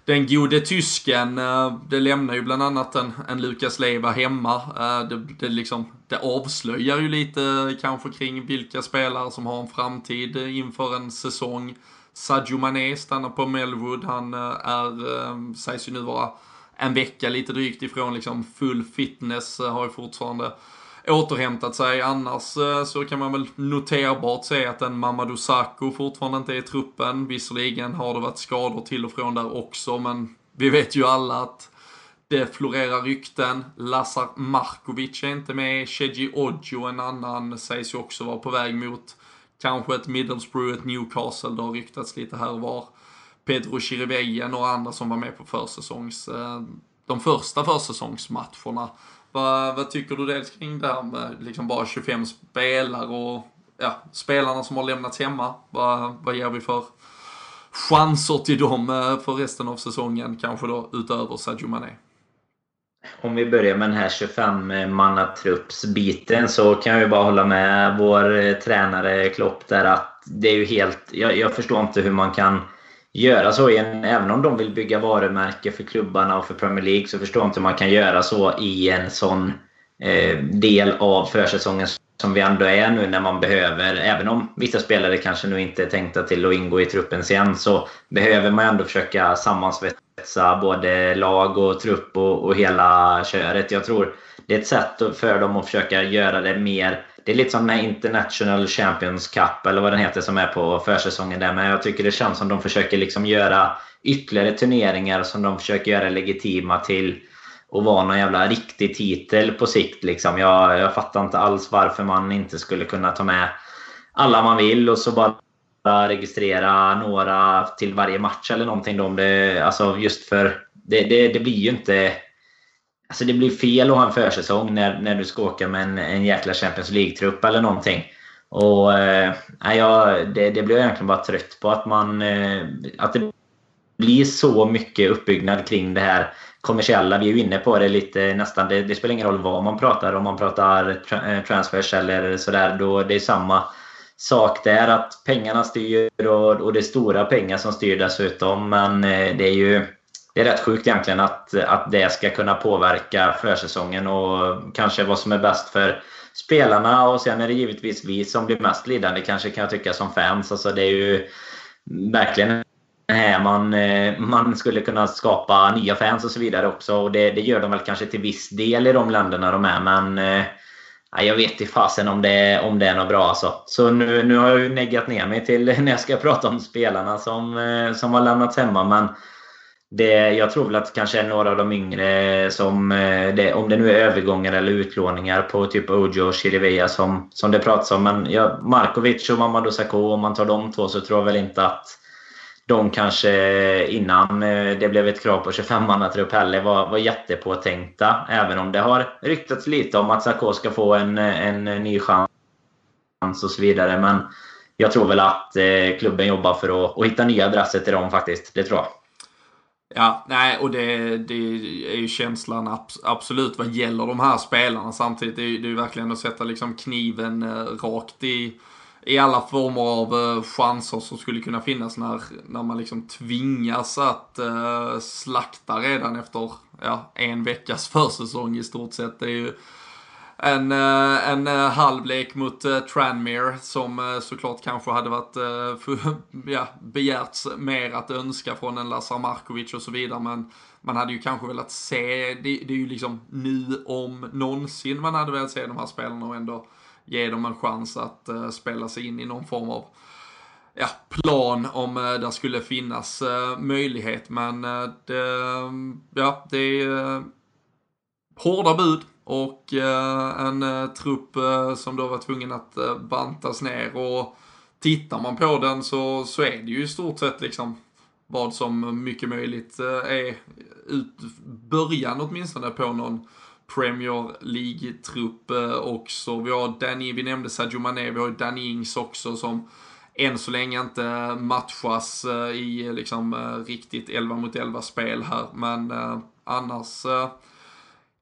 Den gode tysken, eh, det lämnar ju bland annat en, en Lukas Leva hemma. Eh, det, det, liksom, det avslöjar ju lite kanske kring vilka spelare som har en framtid inför en säsong. Sadio Mané stannar på Melwood. Han eh, är, sägs ju nu vara en vecka lite drygt ifrån liksom full fitness. Har ju fortfarande återhämtat sig. Annars eh, så kan man väl noterbart se att en Mamadou Sakho fortfarande inte är i truppen. Visserligen har det varit skador till och från där också, men vi vet ju alla att det florerar rykten. Lazar Markovic är inte med. Shedji Odjo, en annan, sägs ju också vara på väg mot kanske ett Middlesbrough, ett Newcastle. Det har ryktats lite här och var. Pedro Chirivella, några andra som var med på försäsongs, eh, de första försäsongsmatcherna. Vad, vad tycker du dels kring det här med liksom bara 25 spelare och ja, spelarna som har lämnats hemma? Vad, vad ger vi för chanser till dem eh, för resten av säsongen, kanske då utöver Sadio Mané? Om vi börjar med den här 25-mannatruppsbiten så kan jag ju bara hålla med vår eh, tränare Klopp där att det är ju helt... Jag, jag förstår inte hur man kan göra så. Igen, även om de vill bygga varumärke för klubbarna och för Premier League så förstår jag inte hur man kan göra så i en sån eh, del av försäsongen som vi ändå är nu när man behöver, även om vissa spelare kanske nu inte är tänkta till att ingå i truppen sen, så behöver man ändå försöka sammansvetsa både lag och trupp och, och hela köret. Jag tror det är ett sätt för dem att försöka göra det mer det är lite som med International Champions Cup eller vad den heter som är på försäsongen där. Men jag tycker det känns som de försöker liksom göra ytterligare turneringar som de försöker göra legitima till och vara någon jävla riktig titel på sikt. Liksom. Jag, jag fattar inte alls varför man inte skulle kunna ta med alla man vill och så bara registrera några till varje match eller någonting. Då, om det, alltså just för det, det, det blir ju inte... Alltså det blir fel att ha en försäsong när, när du ska åka med en, en jäkla Champions League-trupp eller någonting. Och, eh, ja, det, det blir jag egentligen bara trött på. Att, man, eh, att det blir så mycket uppbyggnad kring det här kommersiella. Vi är ju inne på det lite nästan. Det, det spelar ingen roll vad man pratar om. man pratar tra eh, transfers eller sådär. Då det är samma sak där. Att pengarna styr och, och det är stora pengar som styr dessutom. Men eh, det är ju det är rätt sjukt egentligen att, att det ska kunna påverka försäsongen och kanske vad som är bäst för spelarna. Och sen är det givetvis vi som blir mest lidande kanske kan jag tycka som fans. Alltså det är ju verkligen här man, eh, man skulle kunna skapa nya fans och så vidare också. Och det, det gör de väl kanske till viss del i de länderna de är. Men eh, jag vet i fasen om det, om det är något bra alltså. Så nu, nu har jag ju neggat ner mig till när jag ska prata om spelarna som, eh, som har lämnats hemma. Men det, jag tror väl att kanske några av de yngre som, eh, det, om det nu är övergångar eller utlåningar på typ Ojo och Chirivia som, som det pratas om. Men ja, Markovic och Mamadou Sakho, om man tar de två så tror jag väl inte att de kanske innan eh, det blev ett krav på 25-mannatrupp heller var, var jättepåtänkta. Även om det har ryktats lite om att Sakho ska få en, en ny chans och så vidare. Men jag tror väl att eh, klubben jobbar för att, att hitta nya adresser till dem faktiskt. Det tror jag. Ja, nej, och det, det är ju känslan absolut vad gäller de här spelarna. Samtidigt Det är det ju verkligen att sätta liksom kniven eh, rakt i i alla former av eh, chanser som skulle kunna finnas när, när man liksom tvingas att uh, slakta redan efter ja, en veckas försäsong i stort sett. Det är ju en, eh, en eh, halvlek mot eh, Tranmere som såklart kanske hade varit för, ja, begärts mer att önska från en Lazar Markovic och så vidare. Men man hade ju kanske velat se, det, det är ju liksom nu om någonsin man hade velat se de här spelarna och ändå ge dem en chans att spela sig in i någon form av ja, plan om det skulle finnas möjlighet. Men det, ja, det är hårda bud och eh, en eh, trupp eh, som då var tvungen att bantas ner. Och tittar man på den så, så är det ju i stort sett liksom vad som mycket möjligt är ut, början åtminstone på någon Premier League-trupp eh, också. Vi har Danny, vi nämnde Sadio Mané, vi har Danny Ings också som än så länge inte matchas eh, i liksom eh, riktigt 11 mot 11 spel här. Men annars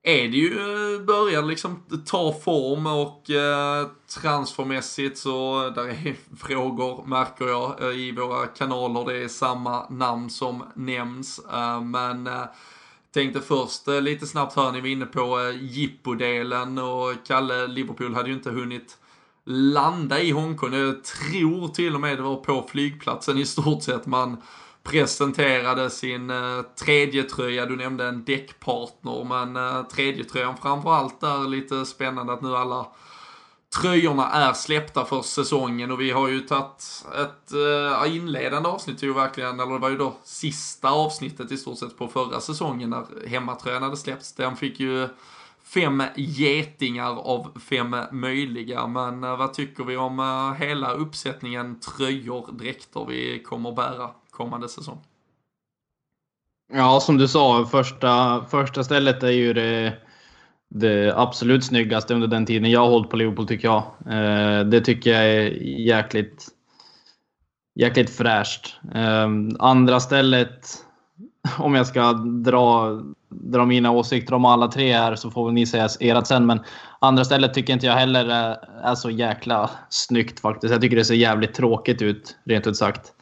är det ju, eh, börjar liksom ta form och eh, transfermässigt så eh, där är frågor märker jag i våra kanaler. Det är samma namn som nämns. men Tänkte först eh, lite snabbt här, ni var inne på eh, jippodelen och Kalle, Liverpool hade ju inte hunnit landa i Hongkong. Jag tror till och med det var på flygplatsen i stort sett man presenterade sin eh, tredje tröja. Du nämnde en däckpartner, men eh, tredje tröjan framförallt är lite spännande att nu alla tröjorna är släppta för säsongen och vi har ju tagit ett äh, inledande avsnitt ju verkligen, eller det var ju då sista avsnittet i stort sett på förra säsongen när hemmatröjan hade släppts. Den fick ju fem getingar av fem möjliga, men äh, vad tycker vi om äh, hela uppsättningen tröjor, dräkter vi kommer bära kommande säsong? Ja, som du sa, första, första stället är ju det det absolut snyggaste under den tiden jag har hållit på Liverpool tycker jag. Eh, det tycker jag är jäkligt, jäkligt fräscht. Ehm, andra stället, om jag ska dra, dra mina åsikter om alla tre här så får väl ni säga ert sen. Men andra stället tycker inte jag heller är, är så jäkla snyggt faktiskt. Jag tycker det ser jävligt tråkigt ut, rent ut sagt.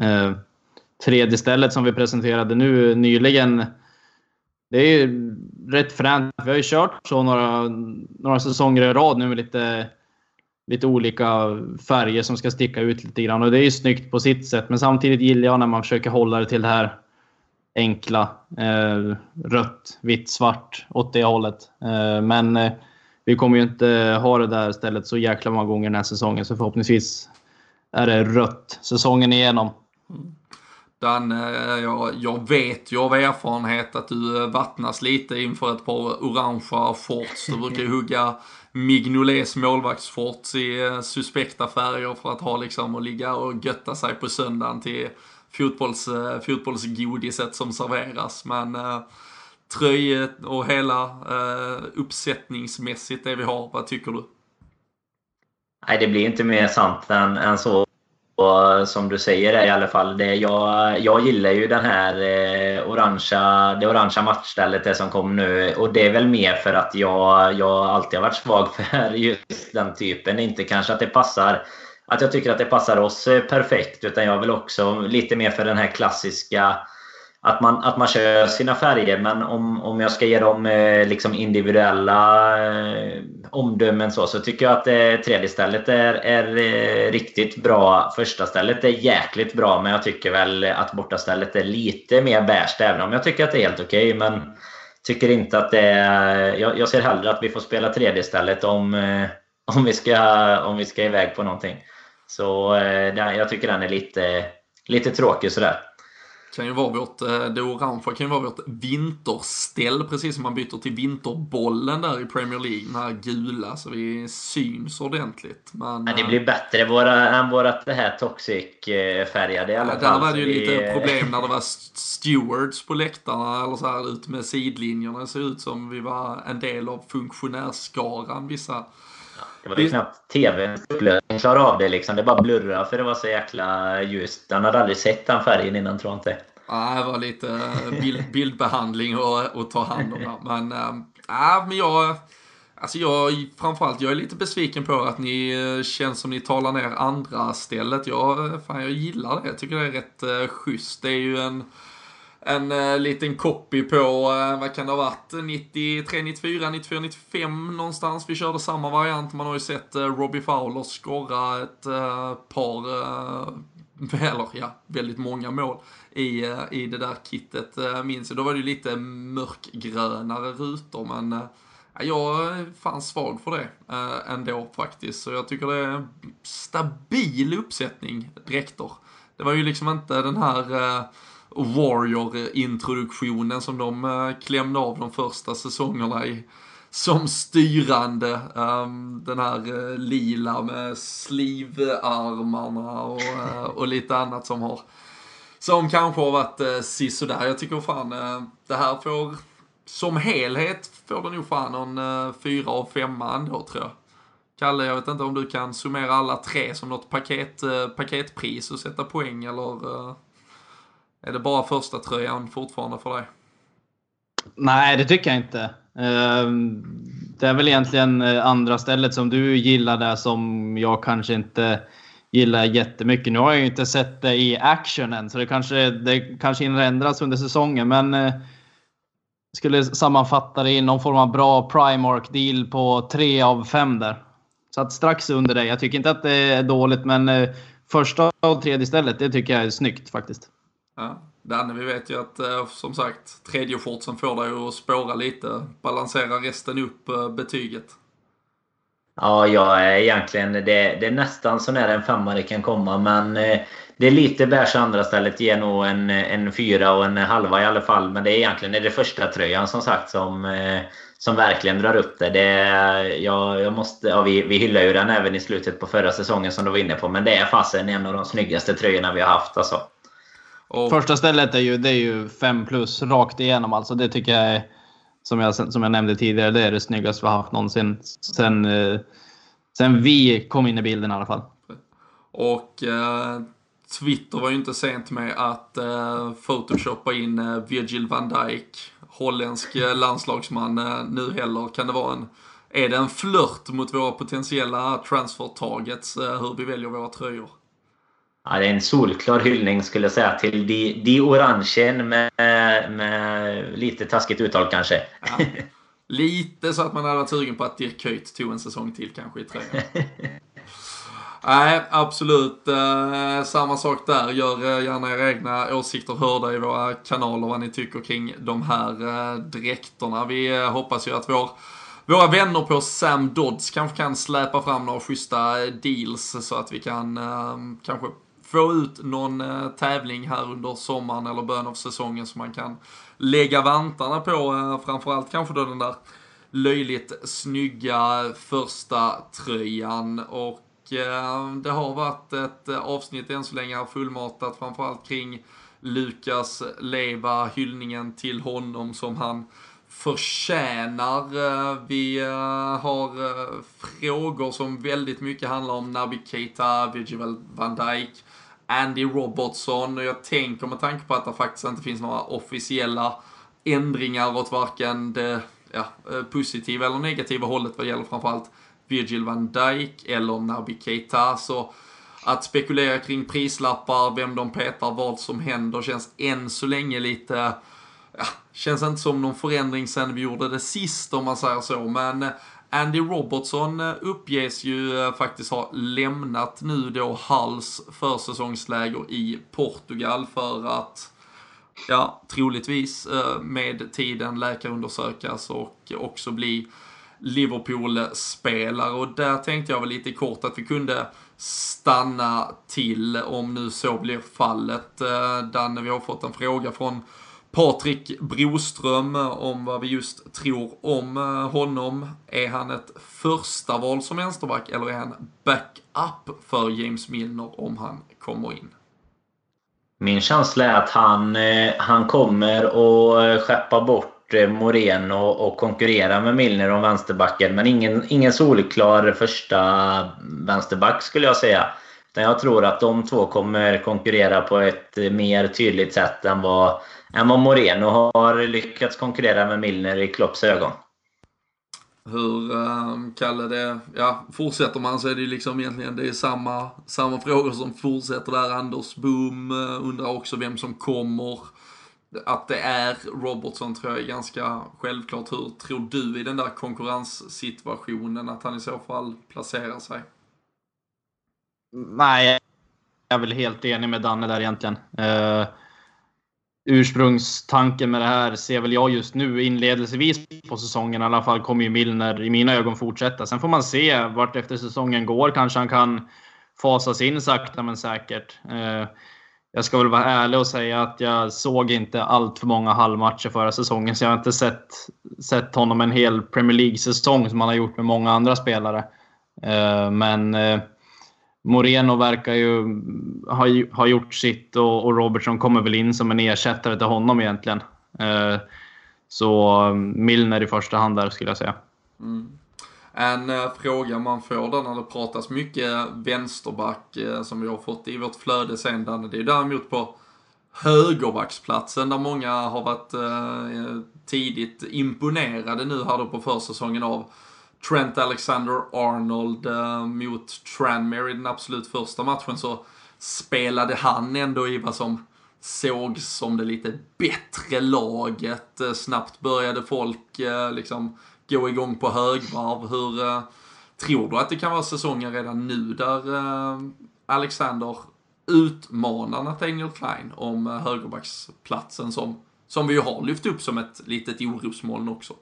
Ehm, Tredje stället som vi presenterade nu nyligen det är ju rätt fränt. Vi har ju kört så några, några säsonger i rad nu med lite, lite olika färger som ska sticka ut lite grann. Och det är ju snyggt på sitt sätt. Men samtidigt gillar jag när man försöker hålla det till det här enkla. Eh, rött, vitt, svart åt det hållet. Eh, men eh, vi kommer ju inte ha det där stället så jäkla många gånger den här säsongen. Så förhoppningsvis är det rött säsongen igenom. Mm. Danne, jag, jag vet ju av erfarenhet att du vattnas lite inför ett par orangea shorts. Du brukar ju hugga Mignolets målvaktsshorts i eh, suspekta färger för att ha liksom och ligga och götta sig på söndagen till fotbolls, eh, fotbollsgodiset som serveras. Men eh, tröjet och hela eh, uppsättningsmässigt det vi har, vad tycker du? Nej, det blir inte mer sant än, än så. Och som du säger i alla fall. Det, jag, jag gillar ju den här eh, orangea, det orangea matchstället det som kom nu. Och det är väl mer för att jag, jag alltid har varit svag för just den typen. Inte kanske att det passar att jag tycker att det passar oss eh, perfekt. Utan jag vill också lite mer för den här klassiska att man, att man kör sina färger. Men om, om jag ska ge dem eh, liksom individuella eh, omdömen så, så tycker jag att eh, tredje stället är, är eh, riktigt bra. Första stället är jäkligt bra, men jag tycker väl att borta stället är lite mer beige. Även om jag tycker att det är helt okej. Okay, men tycker inte att det är... Jag, jag, ser hellre att vi får spela tredje stället om, eh, om, vi ska, om vi ska iväg på någonting. Så eh, jag tycker den är lite, lite tråkig sådär kan ju vara vårt, eh, det orangea kan ju vara vårt vinterställ, precis som man byter till vinterbollen där i Premier League, den här gula, så vi syns ordentligt. Men, ja, det blir bättre våra, än vårat det här toxic-färgade i alla ja, fall. Där var det ju vi... lite problem när det var stewards på läktarna, eller så här ut med sidlinjerna. Det ser ut som vi var en del av funktionärsskaran, vissa det var ju knappt tvn klarade av det liksom. Det bara blurrade för det var så jäkla ljust. Han hade aldrig sett den färgen innan tror jag inte. Ja, det var lite bild, bildbehandling och, ta hand om det. Men, äh, men jag... Alltså jag, framförallt, jag är lite besviken på att ni eh, känns som ni talar ner andra stället. Jag, fan, jag gillar det. Jag tycker det är rätt schysst. Det är ju en en uh, liten copy på, uh, vad kan det ha varit, 93, 94, 94, 95 någonstans. Vi körde samma variant. Man har ju sett uh, Robbie Fowler skorra ett uh, par, eller ja, väldigt många mål i, i det där kittet. minns jag, då var det ju lite mörkgrönare rutor men jag är fan svag för det ändå faktiskt. Så jag tycker det är en stabil uppsättning dräkter. Det var ju liksom inte den här Warrior-introduktionen som de eh, klämde av de första säsongerna i som styrande. Um, den här uh, lila med slivarmarna och, uh, och lite annat som har som kanske har varit uh, sisådär. Jag tycker fan uh, det här får som helhet får det nog fan någon uh, fyra av femma ändå tror jag. Kalle, jag vet inte om du kan summera alla tre som något paket, uh, paketpris och sätta poäng eller? Uh... Är det bara första tröjan fortfarande för dig? Nej, det tycker jag inte. Ehm, det är väl egentligen eh, andra stället som du gillar där som jag kanske inte gillar jättemycket. Nu har jag ju inte sett det i action än, så det kanske, det kanske hinner ändras under säsongen. Men eh, jag skulle sammanfatta det i någon form av bra Primark-deal på tre av fem där. Så att strax under det. Jag tycker inte att det är dåligt, men eh, första och tredje stället, det tycker jag är snyggt faktiskt. Ja. Danne, vi vet ju att eh, som sagt tredje shortsen får dig att spåra lite. Balansera resten upp eh, betyget. Ja, jag är egentligen... Det, det är nästan så nära en femma det kan komma, men eh, det är lite bärs andra stället. Ger nog en, en fyra och en halva i alla fall. Men det är egentligen det första tröjan som sagt som, som verkligen drar upp det. det jag, jag måste, ja, vi, vi hyllar ju den även i slutet på förra säsongen som du var inne på. Men det är fasen en av de snyggaste tröjorna vi har haft. Alltså. Och... Första stället är ju, det är ju 5 plus rakt igenom. Alltså det tycker jag är, som jag, som jag nämnde tidigare, det är det snyggaste vi har haft någonsin. Sen, eh, sen vi kom in i bilden i alla fall. Och eh, Twitter var ju inte sent med att eh, photoshoppa in eh, Virgil van Dijk, holländsk eh, landslagsman, eh, nu heller. Kan det vara en är det en flört mot våra potentiella transfer targets, eh, hur vi väljer våra tröjor? Ja, det är en solklar hyllning skulle jag säga till de, de orangen med, med lite taskigt uttal kanske. Ja. Lite så att man hade varit sugen på att Dirk Kuyt tog en säsong till kanske i tröjan. Nej, absolut. Eh, samma sak där. Gör eh, gärna era egna åsikter hörda i våra kanaler vad ni tycker kring de här eh, dräkterna. Vi eh, hoppas ju att vår våra vänner på Sam Dodds kanske kan släpa fram några schyssta deals så att vi kan eh, kanske få ut någon eh, tävling här under sommaren eller början av säsongen som man kan lägga vantarna på. Eh, framförallt kanske då den där löjligt snygga första tröjan och eh, det har varit ett avsnitt än så länge fullmatat framförallt kring Lukas Leva, hyllningen till honom som han förtjänar. Vi har frågor som väldigt mycket handlar om Naby Keita, Virgil van Dijk, Andy Robertson. Och jag tänker med tanke på att det faktiskt inte finns några officiella ändringar åt varken det ja, eh, positiva eller negativa hållet vad gäller framförallt Virgil van Dijk eller Naby Keita. Så att spekulera kring prislappar, vem de petar, vad som händer känns än så länge lite ja, känns inte som någon förändring sen vi gjorde det sist om man säger så, men eh, Andy Robertson eh, uppges ju eh, faktiskt ha lämnat nu då Hulls försäsongsläger i Portugal för att, ja, troligtvis eh, med tiden läkarundersökas och också bli Liverpool-spelare och där tänkte jag väl lite kort att vi kunde stanna till om nu så blir fallet. Danne, vi har fått en fråga från Patrik Broström om vad vi just tror om eh, honom. Är han ett första val som vänsterback eller är han backup för James Milner om han kommer in? Min känsla är att han, eh, han kommer att eh, skeppa bort Moreno och konkurrera med Milner om vänsterbacken. Men ingen, ingen solklar första vänsterback skulle jag säga jag tror att de två kommer konkurrera på ett mer tydligt sätt än vad än vad Moreno har lyckats konkurrera med Milner i Klopps ögon. Hur, um, Kalle, det, ja, fortsätter man så är det ju liksom egentligen det är samma, samma frågor som fortsätter där. Anders Boom eh, undrar också vem som kommer. Att det är Robertson tror jag är ganska självklart. Hur tror du i den där konkurrenssituationen att han i så fall placerar sig? Nej, jag är väl helt enig med Danne där egentligen. Uh, ursprungstanken med det här ser väl jag just nu inledningsvis på säsongen i alla fall kommer ju Milner i mina ögon fortsätta. Sen får man se vart efter säsongen går. Kanske han kan fasas in sakta men säkert. Uh, jag ska väl vara ärlig och säga att jag såg inte allt för många halvmatcher förra säsongen, så jag har inte sett, sett honom en hel Premier League-säsong som han har gjort med många andra spelare. Uh, men Moreno verkar ju ha, ha gjort sitt och, och, Robertson kommer väl in som en ersättare till honom egentligen. Eh, så eh, Milner i första hand där skulle jag säga. Mm. En eh, fråga man får där när det pratas mycket vänsterback eh, som vi har fått i vårt flöde sen Danne, det är däremot på högerbacksplatsen där många har varit eh, tidigt imponerade nu här då på försäsongen av Trent Alexander-Arnold eh, mot Tranmere i den absolut första matchen så spelade han ändå i vad som sågs som det lite bättre laget. Eh, snabbt började folk eh, liksom gå igång på högvarv. Hur eh, tror du att det kan vara säsongen redan nu där eh, Alexander utmanar Nathaniel Klein om eh, högerbacksplatsen som, som vi ju har lyft upp som ett litet orosmoln också?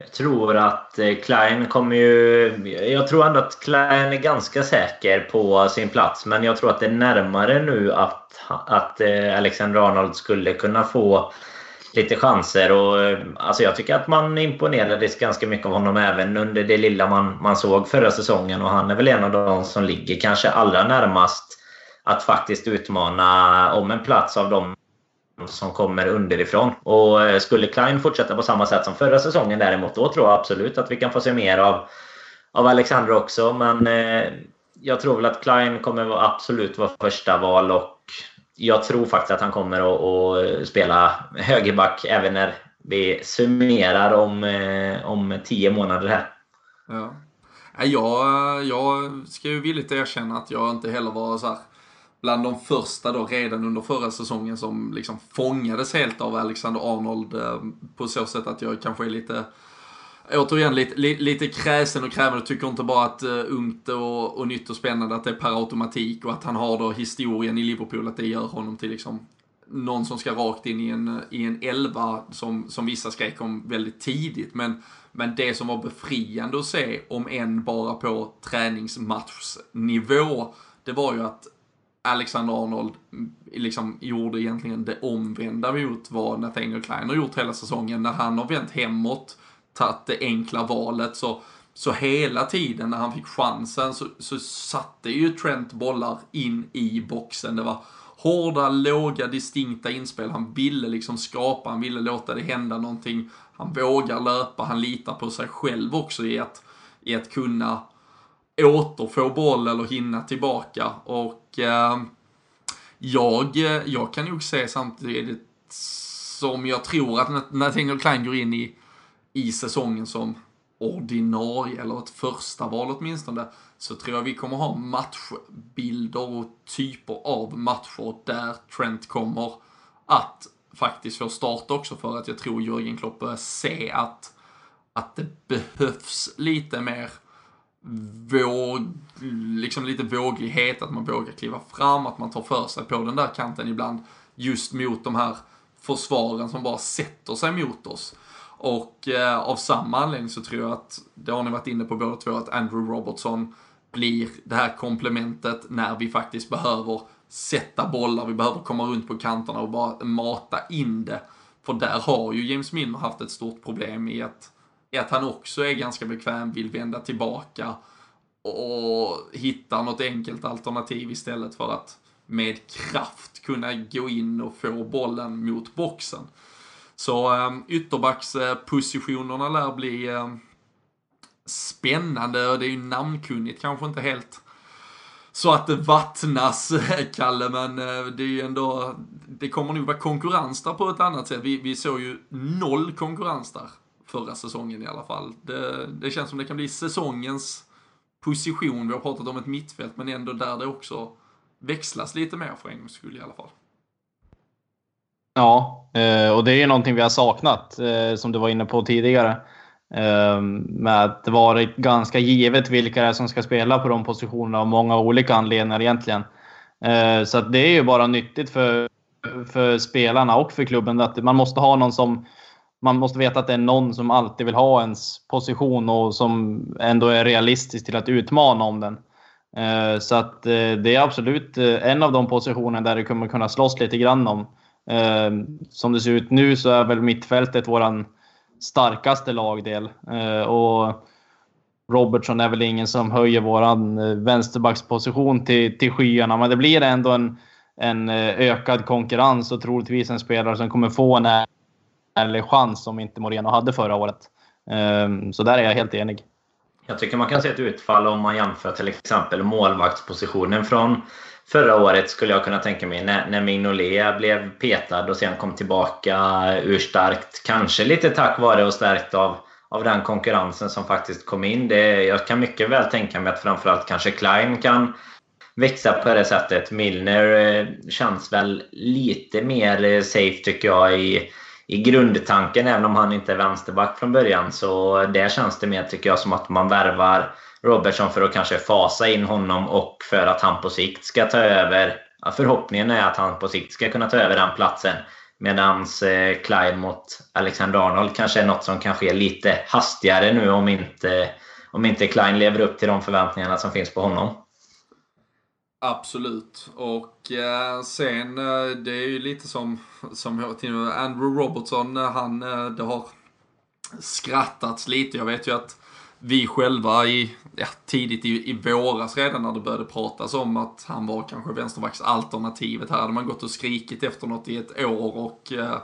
Jag tror att eh, Klein kommer ju... Jag tror ändå att Klein är ganska säker på sin plats. Men jag tror att det är närmare nu att, att eh, Alexander Arnold skulle kunna få lite chanser. Och, eh, alltså jag tycker att man imponerades ganska mycket av honom även under det lilla man, man såg förra säsongen. Och han är väl en av de som ligger kanske allra närmast att faktiskt utmana om en plats av de som kommer underifrån. Och eh, skulle Klein fortsätta på samma sätt som förra säsongen däremot, då tror jag absolut att vi kan få se mer av, av Alexander också. Men eh, jag tror väl att Klein kommer absolut vara första val och jag tror faktiskt att han kommer att, att spela högerback även när vi summerar om, eh, om tio månader här. Ja. Jag, jag ska ju villigt erkänna att jag inte heller var så här bland de första då redan under förra säsongen som liksom fångades helt av Alexander Arnold eh, på så sätt att jag kanske är lite Återigen lite, lite kräsen och krävande, tycker inte bara att uh, ungt och, och nytt och spännande att det är per automatik och att han har då historien i Liverpool att det gör honom till liksom någon som ska rakt in i en, i en elva som, som vissa skrek om väldigt tidigt. Men, men det som var befriande att se, om än bara på träningsmatchsnivå, det var ju att Alexander Arnold mm, liksom gjorde egentligen det omvända mot vad Nathaniel Klein har gjort hela säsongen. När han har vänt hemåt, tagit det enkla valet, så, så hela tiden när han fick chansen så, så satte ju Trent bollar in i boxen. Det var hårda, låga, distinkta inspel. Han ville liksom skapa, han ville låta det hända någonting. Han vågar löpa, han litar på sig själv också i att, i att kunna återfå boll eller hinna tillbaka. Och eh, jag, eh, jag kan nog se samtidigt som jag tror att Nathaniel Klein går in i, i säsongen som ordinarie, eller ett första val åtminstone, så tror jag vi kommer ha matchbilder och typer av matcher där Trent kommer att faktiskt få start också för att jag tror Jörgen Klopp börjar se att, att det behövs lite mer våg, liksom lite våglighet, att man vågar kliva fram, att man tar för sig på den där kanten ibland just mot de här försvaren som bara sätter sig mot oss. Och eh, av samma anledning så tror jag att, det har ni varit inne på båda två, att Andrew Robertson blir det här komplementet när vi faktiskt behöver sätta bollar, vi behöver komma runt på kanterna och bara mata in det. För där har ju James Milner haft ett stort problem i att, i att han också är ganska bekväm, vill vända tillbaka och hitta något enkelt alternativ istället för att med kraft kunna gå in och få bollen mot boxen. Så ehm, ytterbackspositionerna lär bli ehm, spännande och det är ju namnkunnigt, kanske inte helt så att det vattnas, Kalle, men eh, det är ju ändå, det kommer nog vara konkurrens där på ett annat sätt. Vi, vi såg ju noll konkurrens där förra säsongen i alla fall. Det, det känns som det kan bli säsongens position. Vi har pratat om ett mittfält, men ändå där det också växlas lite mer för en gångs skull i alla fall. Ja, eh, och det är ju någonting vi har saknat, eh, som du var inne på tidigare. Eh, med att det varit ganska givet vilka det är som ska spela på de positionerna av många olika anledningar egentligen. Så det är ju bara nyttigt för, för spelarna och för klubben att man måste ha någon som man måste veta att det är någon som alltid vill ha ens position och som ändå är realistisk till att utmana om den. Eh, så att eh, det är absolut eh, en av de positioner där det kommer kunna slåss lite grann om. Som det ser ut nu så är väl mittfältet våran starkaste lagdel. Och Robertson är väl ingen som höjer våran vänsterbacksposition till, till skyarna, men det blir ändå en, en ökad konkurrens och troligtvis en spelare som kommer få en ärlig chans som inte Moreno hade förra året. Ehm, så där är jag helt enig. Jag tycker man kan se ett utfall om man jämför till exempel målvaktspositionen från förra året skulle jag kunna tänka mig när, när Mignolet blev petad och sen kom tillbaka urstarkt. Kanske lite tack vare och stärkt av, av den konkurrensen som faktiskt kom in. Det, jag kan mycket väl tänka mig att framförallt kanske Klein kan växa på det sättet. Milner eh, känns väl lite mer safe tycker jag i, i grundtanken även om han inte är vänsterback från början. Så där känns det mer tycker jag som att man värvar Robertson för att kanske fasa in honom och för att han på sikt ska ta över. Förhoppningen är att han på sikt ska kunna ta över den platsen. Medan eh, Clyde mot Alexander Arnold kanske är något som kan ske lite hastigare nu om inte, om inte Klein lever upp till de förväntningarna som finns på honom. Absolut. Och eh, sen, eh, det är ju lite som, som Andrew Robertson, eh, han, eh, det har skrattats lite. Jag vet ju att vi själva i, ja, tidigt i, i våras redan när det började pratas om att han var kanske vänsterbacksalternativet. Här hade man gått och skrikit efter något i ett år och eh,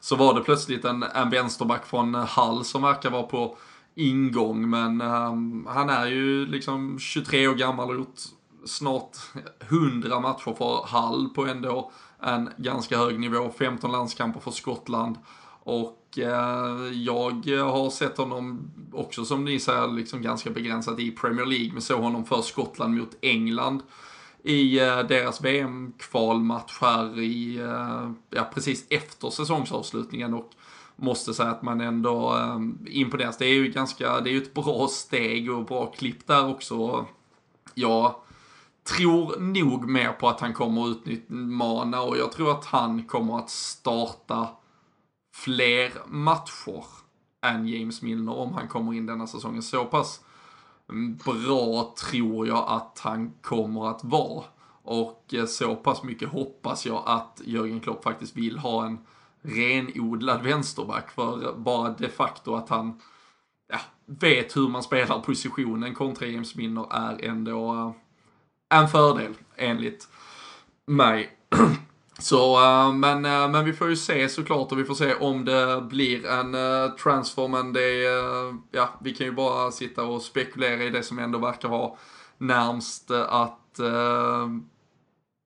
så var det plötsligt en, en vänsterback från Hall som verkar vara på ingång. Men eh, han är ju liksom 23 år gammal och gjort snart 100 matcher för Hall på ändå en ganska hög nivå. 15 landskamper för Skottland. Och eh, jag har sett honom också som ni säger liksom ganska begränsat i Premier League. Men såg honom för Skottland mot England i eh, deras VM-kvalmatch här i, eh, ja precis efter säsongsavslutningen. Och måste säga att man ändå eh, imponeras. Det är ju ganska, det är ju ett bra steg och bra klipp där också. Ja, tror nog mer på att han kommer att utmana och jag tror att han kommer att starta fler matcher än James Milner om han kommer in denna säsongen. Så pass mm, bra tror jag att han kommer att vara. Och eh, så pass mycket hoppas jag att Jörgen Klopp faktiskt vill ha en renodlad vänsterback för bara de facto att han ja, vet hur man spelar positionen kontra James Milner är ändå eh, en fördel enligt mig. Så, eh, men, eh, men vi får ju se såklart och vi får se om det blir en eh, transfer. Men det ja, vi kan ju bara sitta och spekulera i det som ändå verkar vara närmst att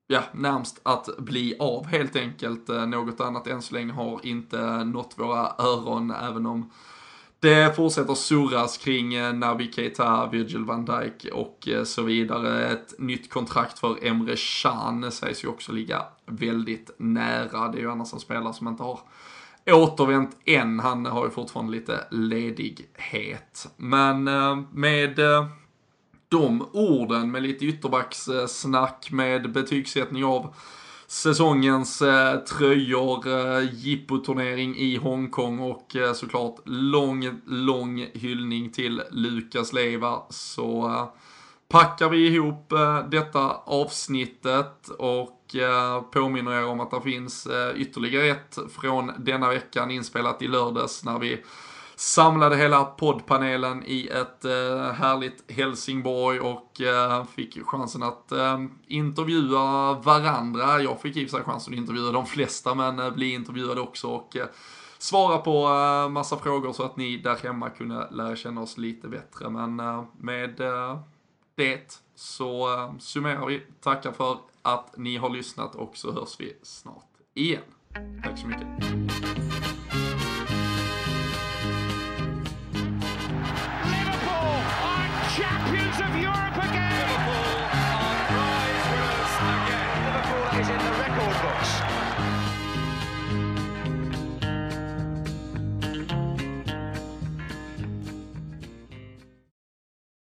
ja, närmst att bli av helt enkelt. Något annat än så länge har inte nått våra öron, även om det fortsätter surras kring eh, Navi Keita, Virgil van Dijk och eh, så vidare. Ett nytt kontrakt för Emre Can sägs ju också ligga väldigt nära. Det är ju annars en spelare som inte har återvänt än. Han har ju fortfarande lite ledighet. Men eh, med de orden, med lite ytterbackssnack, med betygssättning av säsongens eh, tröjor, eh, jippoturnering i Hongkong och eh, såklart lång, lång hyllning till Lukas Leiva. Så eh, packar vi ihop eh, detta avsnittet och eh, påminner er om att det finns eh, ytterligare ett från denna veckan inspelat i lördags när vi samlade hela poddpanelen i ett eh, härligt Helsingborg och eh, fick chansen att eh, intervjua varandra. Jag fick i och för sig chansen att intervjua de flesta men eh, bli intervjuad också och eh, svara på eh, massa frågor så att ni där hemma kunde lära känna oss lite bättre. Men eh, med eh, det så eh, summerar vi. Tackar för att ni har lyssnat och så hörs vi snart igen. Tack så mycket. of yours.